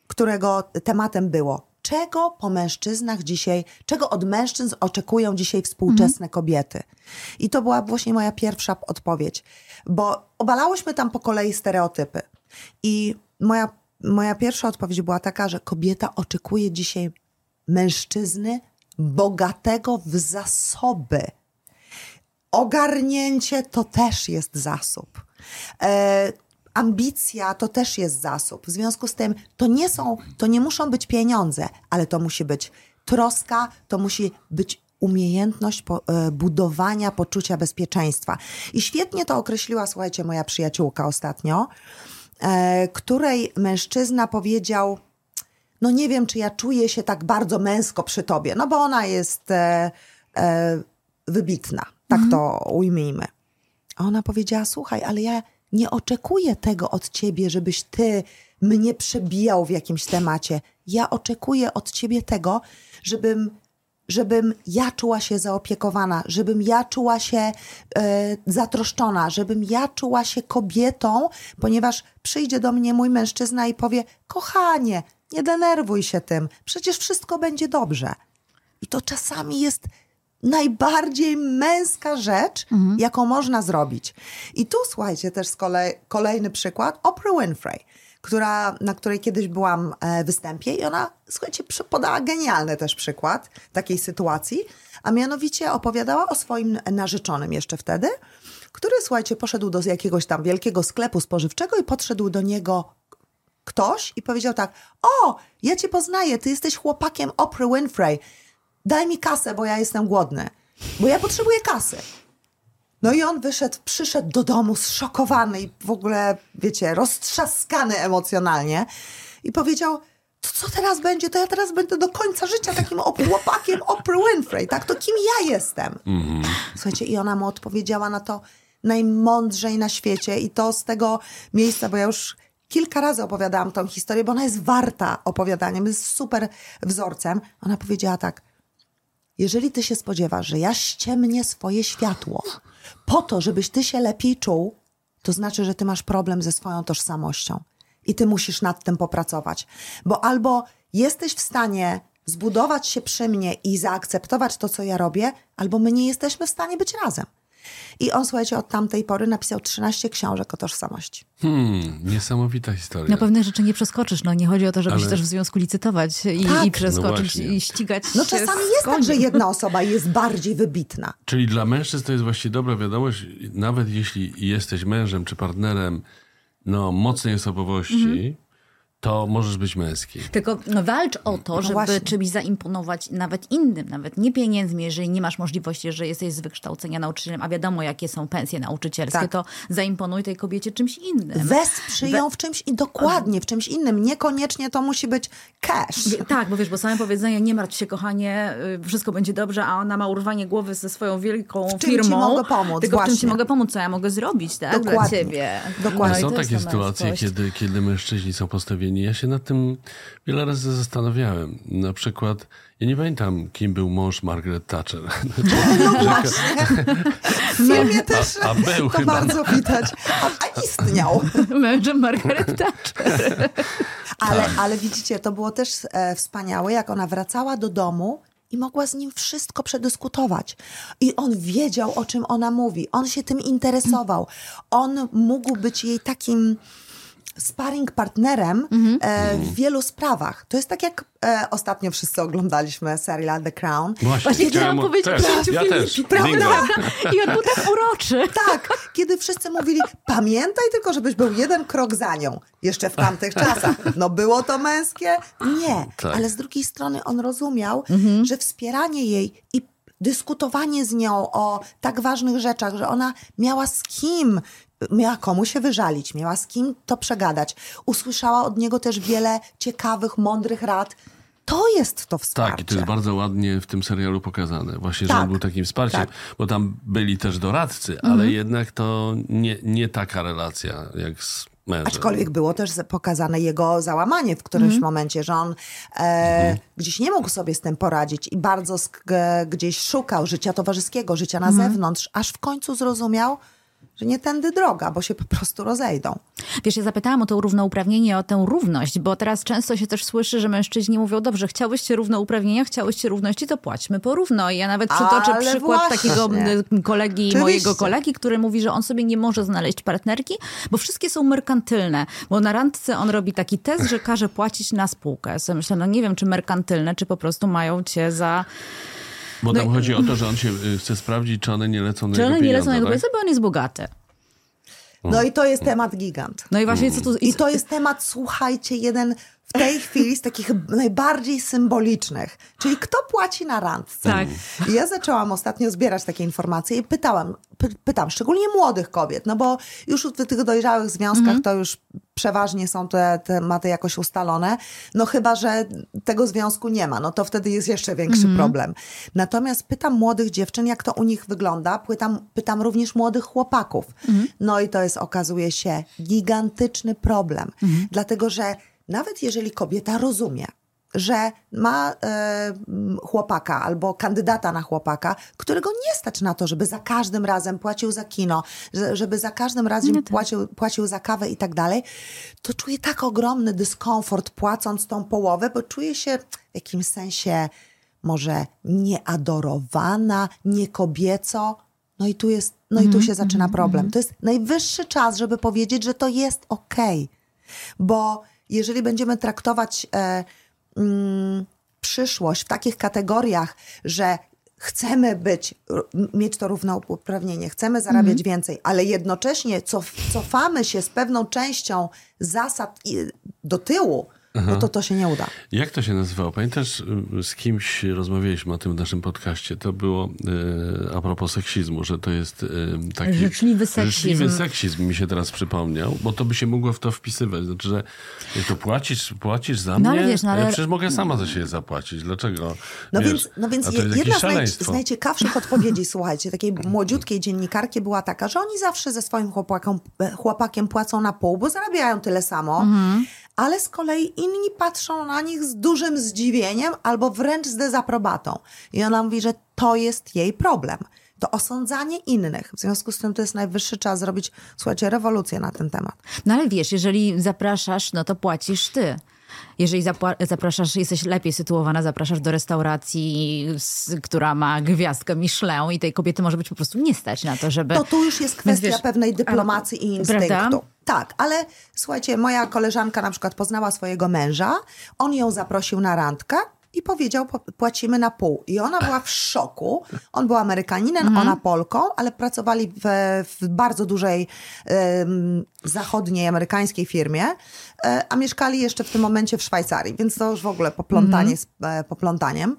którego tematem było czego po mężczyznach dzisiaj, czego od mężczyzn oczekują dzisiaj współczesne mhm. kobiety. I to była właśnie moja pierwsza odpowiedź, bo obalałyśmy tam po kolei stereotypy. I moja, moja pierwsza odpowiedź była taka, że kobieta oczekuje dzisiaj mężczyzny bogatego w zasoby. Ogarnięcie to też jest zasób. Ambicja to też jest zasób. W związku z tym to nie są, to nie muszą być pieniądze, ale to musi być troska, to musi być umiejętność po, e, budowania poczucia bezpieczeństwa. I świetnie to określiła, słuchajcie, moja przyjaciółka ostatnio, e, której mężczyzna powiedział, no nie wiem, czy ja czuję się tak bardzo męsko przy tobie, no bo ona jest e, e, wybitna, tak to ujmijmy. A ona powiedziała, słuchaj, ale ja nie oczekuję tego od ciebie, żebyś ty mnie przebijał w jakimś temacie. Ja oczekuję od ciebie tego, żebym, żebym ja czuła się zaopiekowana, żebym ja czuła się e, zatroszczona, żebym ja czuła się kobietą, ponieważ przyjdzie do mnie mój mężczyzna i powie: Kochanie, nie denerwuj się tym, przecież wszystko będzie dobrze. I to czasami jest najbardziej męska rzecz, jaką można zrobić. I tu słuchajcie, też z kolei kolejny przykład, Oprah Winfrey, która, na której kiedyś byłam e, występie i ona, słuchajcie, podała genialny też przykład takiej sytuacji, a mianowicie opowiadała o swoim narzeczonym jeszcze wtedy, który, słuchajcie, poszedł do jakiegoś tam wielkiego sklepu spożywczego i podszedł do niego ktoś i powiedział tak: O, ja cię poznaję, ty jesteś chłopakiem Oprah Winfrey. Daj mi kasę, bo ja jestem głodny. Bo ja potrzebuję kasy. No i on wyszedł, przyszedł do domu zszokowany i w ogóle, wiecie, roztrzaskany emocjonalnie i powiedział: To co teraz będzie? To ja teraz będę do końca życia takim op- chłopakiem Oprah Winfrey, tak? To kim ja jestem? Słuchajcie, i ona mu odpowiedziała na to najmądrzej na świecie i to z tego miejsca, bo ja już kilka razy opowiadałam tą historię, bo ona jest warta opowiadania, jest super wzorcem. Ona powiedziała tak, jeżeli ty się spodziewasz, że ja ściemnię swoje światło po to, żebyś ty się lepiej czuł, to znaczy, że ty masz problem ze swoją tożsamością i ty musisz nad tym popracować. Bo albo jesteś w stanie zbudować się przy mnie i zaakceptować to, co ja robię, albo my nie jesteśmy w stanie być razem. I on, słuchajcie, od tamtej pory napisał 13 książek o tożsamości. Hmm, niesamowita historia. Na pewnych rzeczy nie przeskoczysz. No nie chodzi o to, żeby Ale- się też w związku licytować i, Tak. i No przeskoczyć właśnie. i ścigać No się czasami jest tak, że jedna osoba jest bardziej wybitna. Czyli dla mężczyzn to jest właściwie dobra wiadomość, nawet jeśli jesteś mężem czy partnerem no, mocnej osobowości, Mhm. To możesz być męski. Tylko no, walcz o to, żeby właśnie. czymś zaimponować nawet innym, nawet nie pieniędzmi, jeżeli nie masz możliwości, że jesteś z wykształcenia nauczycielem, a wiadomo jakie są pensje nauczycielskie, Tak. to zaimponuj tej kobiecie czymś innym. Wesprzyj ją w czymś i dokładnie w czymś innym. Niekoniecznie to musi być cash. Tak, bo wiesz, bo same powiedzenie, nie martw się kochanie, y, wszystko będzie dobrze, a ona ma urwanie głowy ze swoją wielką czym ci firmą. mogę pomóc, Tylko w czym ci właśnie. mogę pomóc, co ja mogę zrobić, tak, dla Dokładnie. ciebie. Dokładnie. No są takie ta sytuacje, kiedy, kiedy mężczyźni są postawieni. Ja się nad tym wiele razy zastanawiałem. Na przykład, ja nie pamiętam, kim był mąż Margaret Thatcher. No właśnie. W filmie też a był to chyba. bardzo widać. A, a istniał. Mężem Margaret Thatcher. Ale, Tak. ale widzicie, to było też e, wspaniałe, jak ona wracała do domu i mogła z nim wszystko przedyskutować. I on wiedział, o czym ona mówi. On się tym interesował. On mógł być jej takim sparring partnerem e, w wielu sprawach. To jest tak jak e, ostatnio wszyscy oglądaliśmy serial The Crown. Właśnie chciałam mu- powiedzieć też, Ja też. Prawda? I on był tak uroczy. Tak, kiedy wszyscy mówili, pamiętaj tylko, żebyś był jeden krok za nią, jeszcze w tamtych czasach. No było to męskie? Nie, Tak. ale z drugiej strony on rozumiał, że wspieranie jej i dyskutowanie z nią o tak ważnych rzeczach, że ona miała z kim, miała komu się wyżalić, miała z kim to przegadać. Usłyszała od niego też wiele ciekawych, mądrych rad. To jest to wsparcie. Tak, i to jest bardzo ładnie w tym serialu pokazane. Właśnie, że Tak. on był takim wsparciem, Tak. bo tam byli też doradcy, Mhm. ale jednak to nie, nie taka relacja jak z mężem. Aczkolwiek było też za- pokazane jego załamanie w którymś momencie, że on e, gdzieś nie mógł sobie z tym poradzić i bardzo g- gdzieś szukał życia towarzyskiego, życia na zewnątrz, aż w końcu zrozumiał, że nie tędy droga, bo się po prostu rozejdą. Wiesz, ja zapytałam o to równouprawnienie, o tę równość, bo teraz często się też słyszy, że mężczyźni mówią, dobrze, chciałyście równouprawnienia, chciałyście równości, to płaćmy porówno. I ja nawet przytoczę Ale przykład właśnie. takiego kolegi, Oczywiście. mojego kolegi, który mówi, że on sobie nie może znaleźć partnerki, bo wszystkie są merkantylne. Bo na randce on robi taki test, że każe płacić na spółkę. Ja myślę, no nie wiem, czy merkantylne, czy po prostu mają cię za... Bo tam No i- chodzi o to, że on się y, chce sprawdzić, czy one nie lecą na Czy jego one nie lecą na pieniądze, jego tak? pieniądze, bo on jest bogaty. No i to jest temat gigant. No i właśnie co tu... I to jest temat, słuchajcie, jeden tej chwili z takich najbardziej symbolicznych. Czyli kto płaci na randce? Tak. I ja zaczęłam ostatnio zbierać takie informacje i pytałam, py, pytam, szczególnie młodych kobiet, no bo już w tych dojrzałych związkach to już przeważnie są te tematy jakoś ustalone, no chyba, że tego związku nie ma, no to wtedy jest jeszcze większy problem. Natomiast pytam młodych dziewczyn, jak to u nich wygląda, pytam, pytam również młodych chłopaków. No i to jest, okazuje się, gigantyczny problem, dlatego że nawet jeżeli kobieta rozumie, że ma e, chłopaka albo kandydata na chłopaka, którego nie stać na to, żeby za każdym razem płacił za kino, że- żeby za każdym razem płacił, płacił za kawę i tak dalej, to czuje tak ogromny dyskomfort płacąc tą połowę, bo czuje się w jakimś sensie może nieadorowana, nie kobieco. No i tu jest, no i tu się zaczyna problem. To jest najwyższy czas, żeby powiedzieć, że to jest okej. Bo jeżeli będziemy traktować e, mm, przyszłość w takich kategoriach, że chcemy być, mieć to równouprawnienie, chcemy zarabiać więcej, ale jednocześnie cof, cofamy się z pewną częścią zasad do tyłu, no to to się nie uda. Jak to się nazywało? Pamiętasz, y, z kimś rozmawialiśmy o tym w naszym podcaście. To było y, a propos seksizmu, że to jest y, taki... Życzliwy seksizm. Życzliwy seksizm mi się teraz przypomniał, bo to by się mogło w to wpisywać. Znaczy, że jak to płacisz, płacisz za No mnie, ale wiesz, no ale- ja przecież mogę sama za siebie zapłacić. Dlaczego? No Wiesz, więc, no więc jedna z, naj, szaleństwo. z najciekawszych odpowiedzi, słuchajcie, takiej młodziutkiej dziennikarki była taka, że oni zawsze ze swoim chłopakiem, chłopakiem płacą na pół, bo zarabiają tyle samo, Mhm. Ale z kolei inni patrzą na nich z dużym zdziwieniem albo wręcz z dezaprobatą. I ona mówi, że to jest jej problem. To osądzanie innych. W związku z tym to jest najwyższy czas zrobić, słuchajcie, rewolucję na ten temat. No ale wiesz, jeżeli zapraszasz, no to płacisz ty. Jeżeli zapraszasz, jesteś lepiej sytuowana, zapraszasz do restauracji, która ma gwiazdkę Michelin i tej kobiety może być po prostu nie stać na to, żeby... To tu już jest kwestia wiesz, pewnej dyplomacji i instynktu. prawda? Tak, ale słuchajcie, moja koleżanka na przykład poznała swojego męża, on ją zaprosił na randkę i powiedział, po- płacimy na pół. I ona była w szoku. On był Amerykaninem, Mhm. ona Polką, ale pracowali w, w bardzo dużej em, zachodniej amerykańskiej firmie, e, a mieszkali jeszcze w tym momencie w Szwajcarii, więc to już w ogóle poplątanie Mhm. z e, poplątaniem.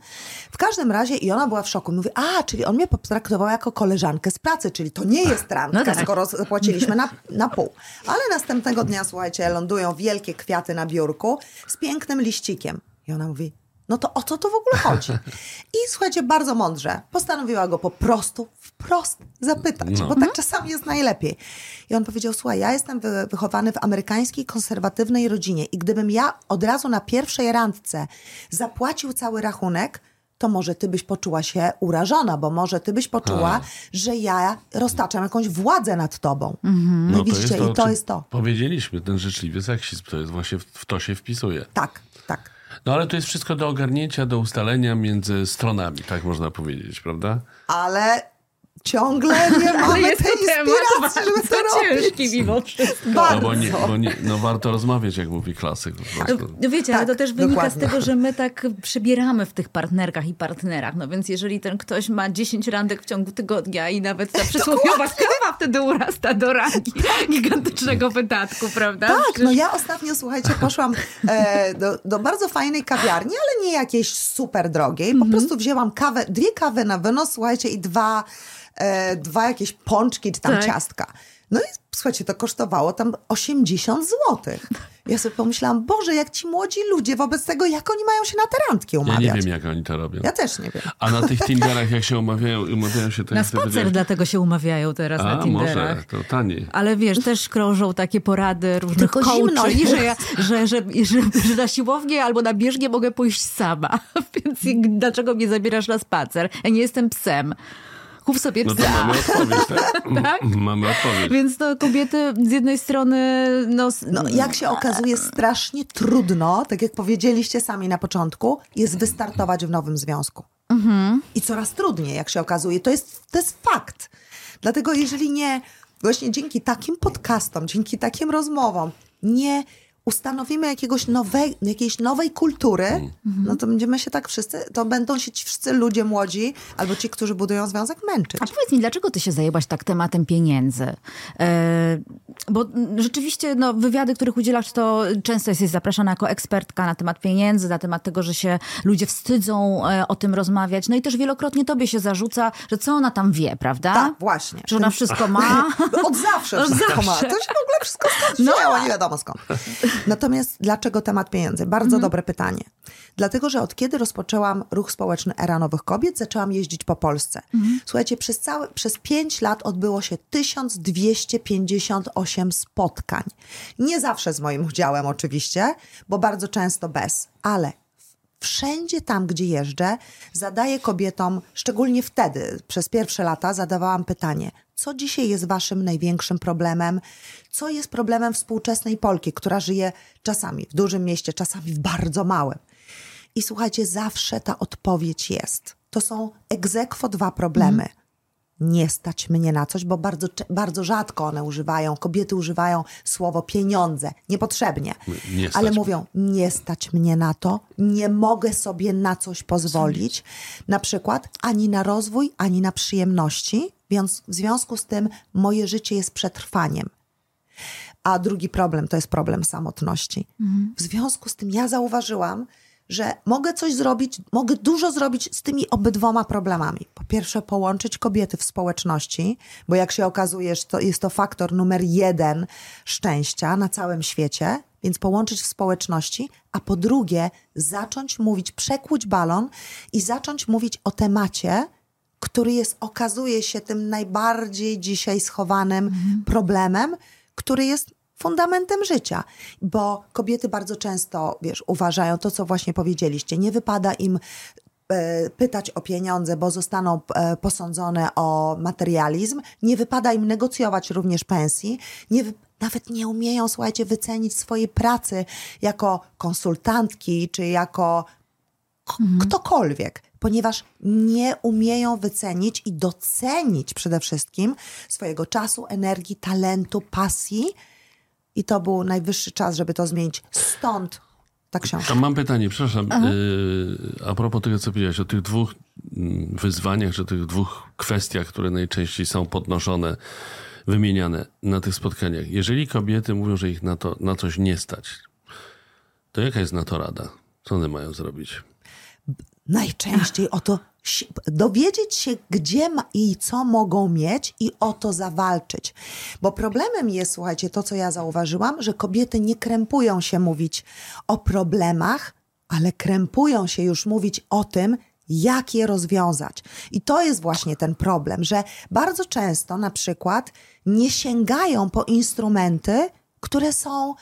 W każdym razie i ona była w szoku. Mówi, a, czyli on mnie potraktował jako koleżankę z pracy, czyli to nie jest randka, No tak. skoro zapłaciliśmy na, na pół. Ale następnego dnia, słuchajcie, lądują wielkie kwiaty na biurku z pięknym liścikiem. I ona mówi, no to o co to w ogóle chodzi? I słuchajcie, bardzo mądrze postanowiła go po prostu wprost zapytać, No. bo tak czasami jest najlepiej. I on powiedział, słuchaj, ja jestem wy- wychowany w amerykańskiej, konserwatywnej rodzinie i gdybym ja od razu na pierwszej randce zapłacił cały rachunek, to może ty byś poczuła się urażona, bo może ty byś poczuła, że ja roztaczam jakąś władzę nad tobą. No, No widzicie, o i to czym jest to. Powiedzieliśmy, ten życzliwy seksizm, to jest właśnie, w, w to się wpisuje. Tak, tak. No ale to jest wszystko do ogarnięcia, do ustalenia między stronami, tak można powiedzieć, prawda? Ale ciągle nie mamy tej inspiracji, żeby to robić. mimo wszystko. No, Bardzo. bo nie, bo nie, no warto rozmawiać, jak mówi klasyk. Prostu. No wiecie, ale Tak, to też wynika dokładnie. z tego, że my tak przebieramy w tych partnerkach i partnerach. No więc jeżeli ten ktoś ma 10 randek w ciągu tygodnia i nawet ta przysłowiowa kawa wtedy urasta do rangi gigantycznego wydatku, prawda? Tak, Przecież- no ja ostatnio, słuchajcie, poszłam e, do, do bardzo fajnej kawiarni, ale nie jakiejś super drogiej. Po prostu wzięłam kawę, dwie kawy na wynos, słuchajcie, i dwa, e, dwa jakieś pączki czy tam Tak. ciastka. No i słuchajcie, to kosztowało tam 80 złotych. Ja sobie pomyślałam, Boże, jak ci młodzi ludzie wobec tego, jak oni mają się na te randki Ja umawiać. nie wiem, jak oni to robią. Ja też nie wiem. A na tych Tinderach, jak się umawiają, umawiają się... To Na spacer powiedziałeś- dlatego się umawiają teraz na A, Tinderach. może, to taniej. Ale wiesz, też krążą takie porady różnych Tylko zimno że, ja, że, że, że, że na siłownię albo na bieżnię mogę pójść sama. Więc dlaczego mnie zabierasz na spacer? Ja nie jestem psem. Kup sobie No to psa. mamy odpowiedź, tak? Tak? Mamy odpowiedź. Więc to kobiety z jednej strony... No, No, jak się okazuje, strasznie trudno, tak jak powiedzieliście sami na początku, jest wystartować w nowym związku. I coraz trudniej, jak się okazuje. To jest, to jest fakt. Dlatego jeżeli nie, właśnie dzięki takim podcastom, dzięki takim rozmowom, nie ustanowimy jakiegoś nowej, jakiejś nowej kultury, no to będziemy się tak wszyscy, to będą się ci wszyscy ludzie młodzi, albo ci, którzy budują związek, męczyć. A powiedz mi, dlaczego ty się zajęłaś tak tematem pieniędzy? E, bo rzeczywiście no, wywiady, których udzielasz, to często jesteś zapraszana jako ekspertka na temat pieniędzy, na temat tego, że się ludzie wstydzą e, o tym rozmawiać. No i też wielokrotnie tobie się zarzuca, że co ona tam wie, prawda? Tak, właśnie. Że ona wszystko ma. Od zawsze Od wszystko ma. To się ogóle wszystko skąd No. wzięło, nie wiadomo skąd. Natomiast dlaczego temat pieniędzy? Bardzo dobre pytanie. Dlatego, że od kiedy rozpoczęłam ruch społeczny Era Nowych Kobiet, zaczęłam jeździć po Polsce. Słuchajcie, przez, całe, przez pięć lat odbyło się 1258 spotkań. Nie zawsze z moim udziałem oczywiście, bo bardzo często bez, ale wszędzie tam, gdzie jeżdżę, zadaję kobietom, szczególnie wtedy, przez pierwsze lata, zadawałam pytanie, co dzisiaj jest waszym największym problemem? Co jest problemem współczesnej Polki, która żyje czasami w dużym mieście, czasami w bardzo małym? I słuchajcie, zawsze ta odpowiedź jest. To są egzekwo dwa problemy. Nie stać mnie na coś, bo bardzo, bardzo rzadko one używają, kobiety używają słowo pieniądze, niepotrzebnie. Nie ale mówią, nie stać mnie na to, nie mogę sobie na coś pozwolić, na przykład ani na rozwój, ani na przyjemności, więc w związku z tym moje życie jest przetrwaniem. A drugi problem to jest problem samotności. W związku z tym ja zauważyłam, że mogę coś zrobić, mogę dużo zrobić z tymi obydwoma problemami. Po pierwsze, połączyć kobiety w społeczności, bo jak się okazuje, to jest to faktor numer jeden szczęścia na całym świecie, więc połączyć w społeczności, a po drugie, zacząć mówić, przekłuć balon i zacząć mówić o temacie, który jest, okazuje się, tym najbardziej dzisiaj schowanym problemem, który jest fundamentem życia. Bo kobiety bardzo często, wiesz, uważają to, co właśnie powiedzieliście, nie wypada im e, pytać o pieniądze, bo zostaną e, posądzone o materializm, nie wypada im negocjować również pensji, nie, wy- nawet nie umieją, słuchajcie, wycenić swojej pracy jako konsultantki, czy jako k- ktokolwiek, ponieważ nie umieją wycenić i docenić przede wszystkim swojego czasu, energii, talentu, pasji. I to był najwyższy czas, żeby to zmienić. Stąd ta książka. Mam pytanie, przepraszam, yy, a propos tego, co powiedziałeś o tych dwóch mm, wyzwaniach, czy tych dwóch kwestiach, które najczęściej są podnoszone, wymieniane na tych spotkaniach. Jeżeli kobiety mówią, że ich na, to, na coś nie stać, to jaka jest na to rada? Co one mają zrobić? Najczęściej o to dowiedzieć się, gdzie i co mogą mieć i o to zawalczyć. Bo problemem jest, słuchajcie, to co ja zauważyłam, że kobiety nie krępują się mówić o problemach, ale krępują się już mówić o tym, jak je rozwiązać. I to jest właśnie ten problem, że bardzo często na przykład nie sięgają po instrumenty, które są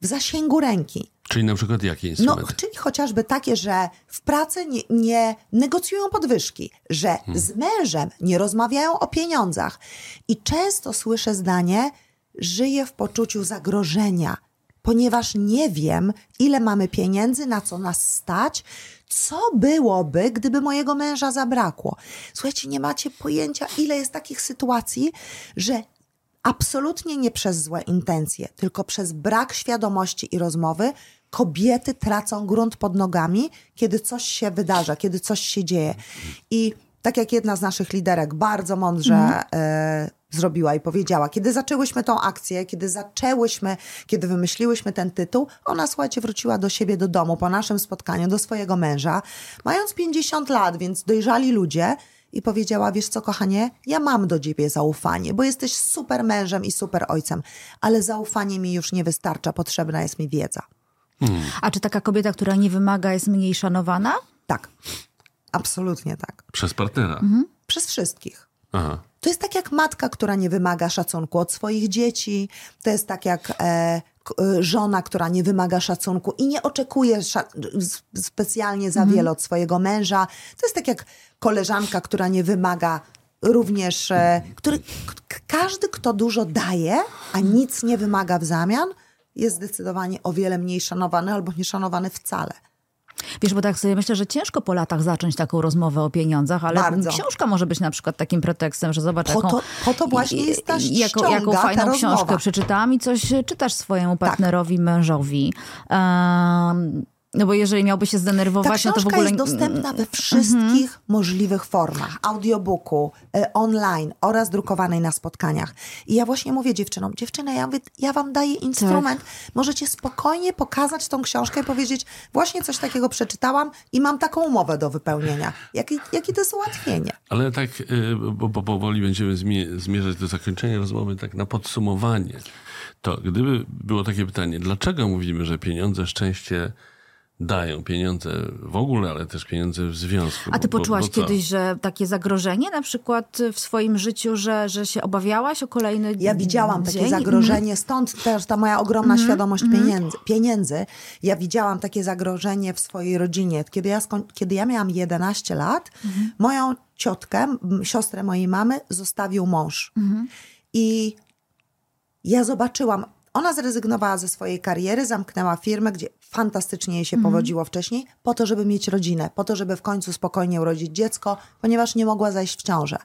w zasięgu ręki. Czyli na przykład jakie No, instrumenty? czyli chociażby takie, że w pracy nie, nie negocjują podwyżki, że z mężem nie rozmawiają o pieniądzach. I często słyszę zdanie, żyję w poczuciu zagrożenia, ponieważ nie wiem, ile mamy pieniędzy, na co nas stać, co byłoby, gdyby mojego męża zabrakło. Słuchajcie, nie macie pojęcia, ile jest takich sytuacji, że absolutnie nie przez złe intencje, tylko przez brak świadomości i rozmowy, kobiety tracą grunt pod nogami, kiedy coś się wydarza, kiedy coś się dzieje. I tak jak jedna z naszych liderek bardzo mądrze e, zrobiła i powiedziała, kiedy zaczęłyśmy tą akcję, kiedy zaczęłyśmy, kiedy wymyśliłyśmy ten tytuł, ona, słuchajcie, wróciła do siebie, do domu po naszym spotkaniu, do swojego męża, mając 50 lat, więc dojrzali ludzie, i powiedziała: Wiesz co, kochanie, ja mam do ciebie zaufanie, bo jesteś super mężem i super ojcem, ale zaufanie mi już nie wystarcza, potrzebna jest mi wiedza. A czy taka kobieta, która nie wymaga, jest mniej szanowana? Tak, absolutnie tak. Przez partnera. Przez wszystkich. Aha. To jest tak jak matka, która nie wymaga szacunku od swoich dzieci. To jest tak jak e, k- e, żona, która nie wymaga szacunku i nie oczekuje specjalnie za wiele od swojego męża. To jest tak jak koleżanka, która nie wymaga również, e, który, k- każdy, kto dużo daje, a nic nie wymaga w zamian, jest zdecydowanie o wiele mniej szanowany albo nie szanowany wcale. Wiesz, bo tak sobie myślę, że ciężko po latach zacząć taką rozmowę o pieniądzach, ale Bardzo. książka może być na przykład takim pretekstem, że zobacz, Po jaką, to- po to właśnie jest ta jaką, ściąga, jaką ta fajną. Tak. książkę przeczytałam i coś czytasz swojemu partnerowi, mężowi. Um, no bo jeżeli miałby się zdenerwować, no to w ogóle... jest dostępna we wszystkich możliwych formach. Audiobooku, e, online oraz drukowanej na spotkaniach. I ja właśnie mówię dziewczynom, dziewczyny, ja, mówię, ja wam daję instrument. Możecie spokojnie pokazać tą książkę i powiedzieć, właśnie coś takiego przeczytałam i mam taką umowę do wypełnienia. Jakie, jakie to jest ułatwienie. Ale tak, y, bo, bo powoli będziemy zmie- zmierzać do zakończenia rozmowy, tak na podsumowanie. To gdyby było takie pytanie, dlaczego mówimy, że pieniądze szczęście dają? Pieniądze w ogóle, ale też pieniądze w związku. A ty Bo- poczułaś bo kiedyś, że takie zagrożenie na przykład w swoim życiu, że, że się obawiałaś o kolejny Ja widziałam takie dzień? zagrożenie, stąd też ta moja ogromna świadomość pieniędzy, pieniędzy. Ja widziałam takie zagrożenie w swojej rodzinie. Kiedy ja, skoń, kiedy ja miałam 11 lat, moją ciotkę, siostrę mojej mamy, zostawił mąż. I ja zobaczyłam, ona zrezygnowała ze swojej kariery, zamknęła firmę, gdzie fantastycznie jej się powodziło wcześniej, po to, żeby mieć rodzinę, po to, żeby w końcu spokojnie urodzić dziecko, ponieważ nie mogła zajść w ciążę.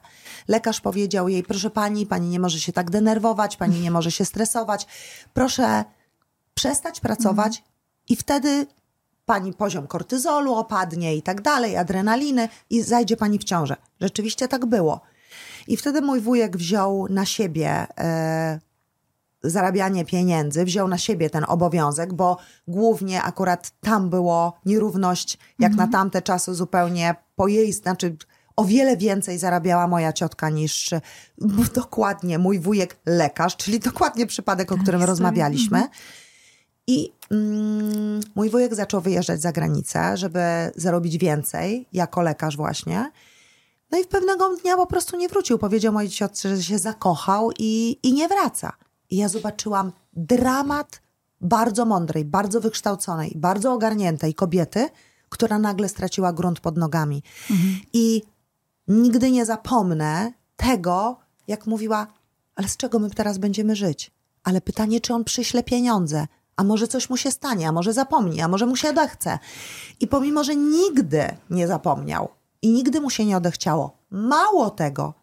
Lekarz powiedział jej, proszę pani, pani nie może się tak denerwować, pani nie może się stresować, proszę przestać pracować i wtedy pani poziom kortyzolu opadnie i tak dalej, adrenaliny i zajdzie pani w ciążę. Rzeczywiście tak było. I wtedy mój wujek wziął na siebie e, zarabianie pieniędzy, wziął na siebie ten obowiązek, bo głównie akurat tam było nierówność, jak na tamte czasy zupełnie po jej, znaczy o wiele więcej zarabiała moja ciotka niż dokładnie mój wujek lekarz, czyli dokładnie przypadek, o którym rozmawialiśmy. I mm, mój wujek zaczął wyjeżdżać za granicę, żeby zarobić więcej, jako lekarz właśnie. No i w pewnego dnia po prostu nie wrócił. Powiedział mojej ciotrze, że się zakochał i, i nie wraca. I ja zobaczyłam dramat bardzo mądrej, bardzo wykształconej, bardzo ogarniętej kobiety, która nagle straciła grunt pod nogami. I nigdy nie zapomnę tego, jak mówiła, ale z czego my teraz będziemy żyć? Ale pytanie, czy on przyśle pieniądze? A może coś mu się stanie, a może zapomni, a może mu się odechce. I pomimo, że nigdy nie zapomniał i nigdy mu się nie odechciało, mało tego,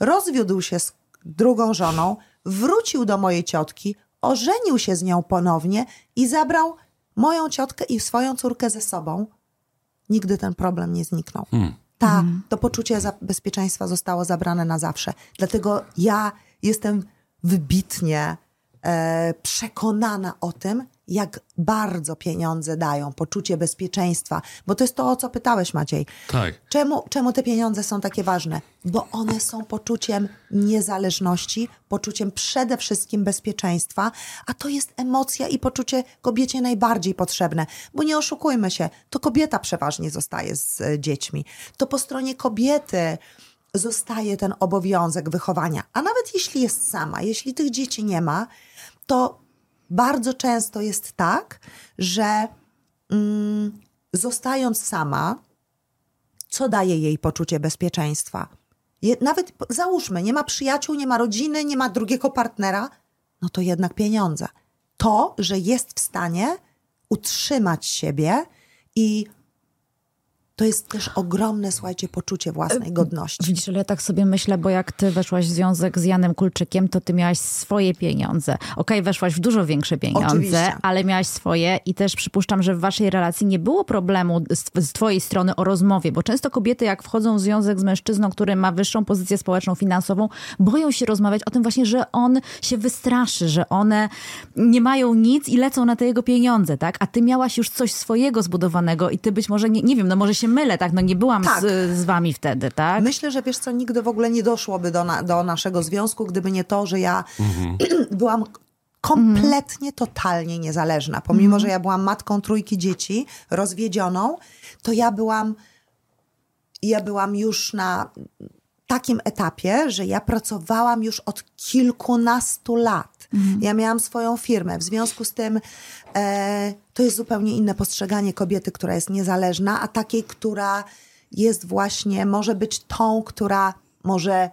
rozwiódł się z drugą żoną, wrócił do mojej ciotki, ożenił się z nią ponownie i zabrał moją ciotkę i swoją córkę ze sobą. Nigdy ten problem nie zniknął. Ta, to poczucie bezpieczeństwa zostało zabrane na zawsze. Dlatego ja jestem wybitnie przekonana o tym, jak bardzo pieniądze dają poczucie bezpieczeństwa. Bo to jest to, o co pytałeś, Maciej. Tak. Czemu, czemu te pieniądze są takie ważne? Bo one są poczuciem niezależności, poczuciem przede wszystkim bezpieczeństwa, a to jest emocja i poczucie kobiecie najbardziej potrzebne. Bo nie oszukujmy się, to kobieta przeważnie zostaje z e, dziećmi. To po stronie kobiety zostaje ten obowiązek wychowania. A nawet jeśli jest sama, jeśli tych dzieci nie ma, to bardzo często jest tak, że mm, zostając sama, co daje jej poczucie bezpieczeństwa? Je, nawet załóżmy, nie ma przyjaciół, nie ma rodziny, nie ma drugiego partnera, no to jednak pieniądze. To, że jest w stanie utrzymać siebie i to jest też ogromne, słuchajcie, poczucie własnej godności. Widzisz, ale ja tak sobie myślę, bo jak ty weszłaś w związek z Janem Kulczykiem, to ty miałaś swoje pieniądze. Okej, weszłaś w dużo większe pieniądze, Oczywiście. ale miałaś swoje i też przypuszczam, że w waszej relacji nie było problemu z, z twojej strony o rozmowie, bo często kobiety jak wchodzą w związek z mężczyzną, który ma wyższą pozycję społeczną, finansową, boją się rozmawiać o tym właśnie, że on się wystraszy, że one nie mają nic i lecą na te jego pieniądze, tak? A ty miałaś już coś swojego zbudowanego i ty być może, nie, nie wiem, no może się mylę, tak? No nie byłam Tak. z, z wami wtedy, tak? Myślę, że wiesz co, nigdy w ogóle nie doszłoby do, na, do naszego związku, gdyby nie to, że ja byłam kompletnie, totalnie niezależna. Pomimo, że ja byłam matką trójki dzieci, rozwiedzioną, to ja byłam, ja byłam już na takim etapie, że ja pracowałam już od kilkunastu lat. Ja miałam swoją firmę. W związku z tym e, to jest zupełnie inne postrzeganie kobiety, która jest niezależna, a takiej, która jest właśnie, może być tą, która może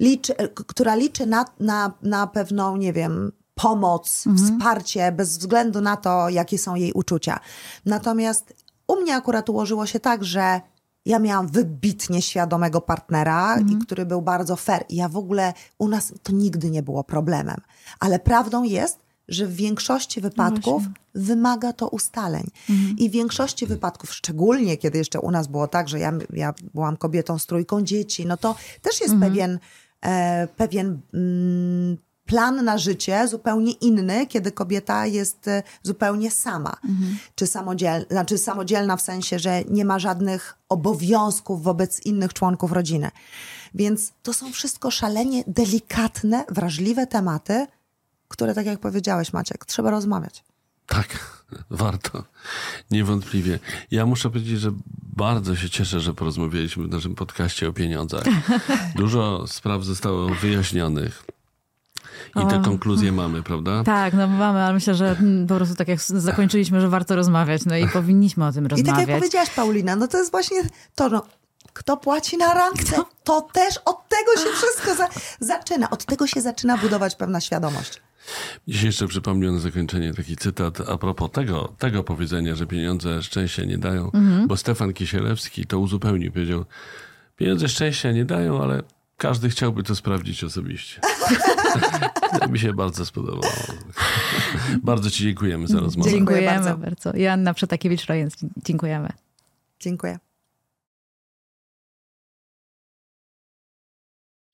liczy, która liczy na, na, na pewną, nie wiem, pomoc, wsparcie, bez względu na to, jakie są jej uczucia. Natomiast U mnie akurat ułożyło się tak, że ja miałam wybitnie świadomego partnera, i który był bardzo fair. I ja w ogóle, u nas to nigdy nie było problemem. Ale prawdą jest, że w większości wypadków wymaga to ustaleń. I w większości wypadków, szczególnie kiedy jeszcze u nas było tak, że ja, ja byłam kobietą z trójką dzieci, no to też jest pewien, e, pewien mm, plan na życie zupełnie inny, kiedy kobieta jest e, zupełnie sama. Czy samodzielna, znaczy samodzielna w sensie, że nie ma żadnych obowiązków wobec innych członków rodziny. Więc to są wszystko szalenie delikatne, wrażliwe tematy, które, tak jak powiedziałeś, Maciek, trzeba rozmawiać. Tak, warto. Niewątpliwie. Ja muszę powiedzieć, że bardzo się cieszę, że porozmawialiśmy w naszym podcaście o pieniądzach. Dużo spraw zostało wyjaśnionych. I te konkluzje mamy, prawda? Tak, no mamy, ale myślę, że mm, po prostu tak jak zakończyliśmy, że warto rozmawiać, no i powinniśmy o tym I rozmawiać. tak jak powiedziałaś, Paulina, no to jest właśnie to, no, kto płaci na randce, to też od tego się wszystko za, zaczyna. Od tego się zaczyna budować pewna świadomość. Dzisiaj jeszcze przypomniał na zakończenie taki cytat a propos tego, tego powiedzenia, że pieniądze szczęścia nie dają, bo Stefan Kisielewski to uzupełnił. Powiedział, pieniądze szczęścia nie dają, ale każdy chciałby to sprawdzić osobiście. to mi się bardzo spodobało. bardzo ci dziękujemy za rozmowę. Dziękuję Dziękujemy bardzo. bardzo. Joanna Przetakiewicz-Rojens, dziękujemy. Dziękuję.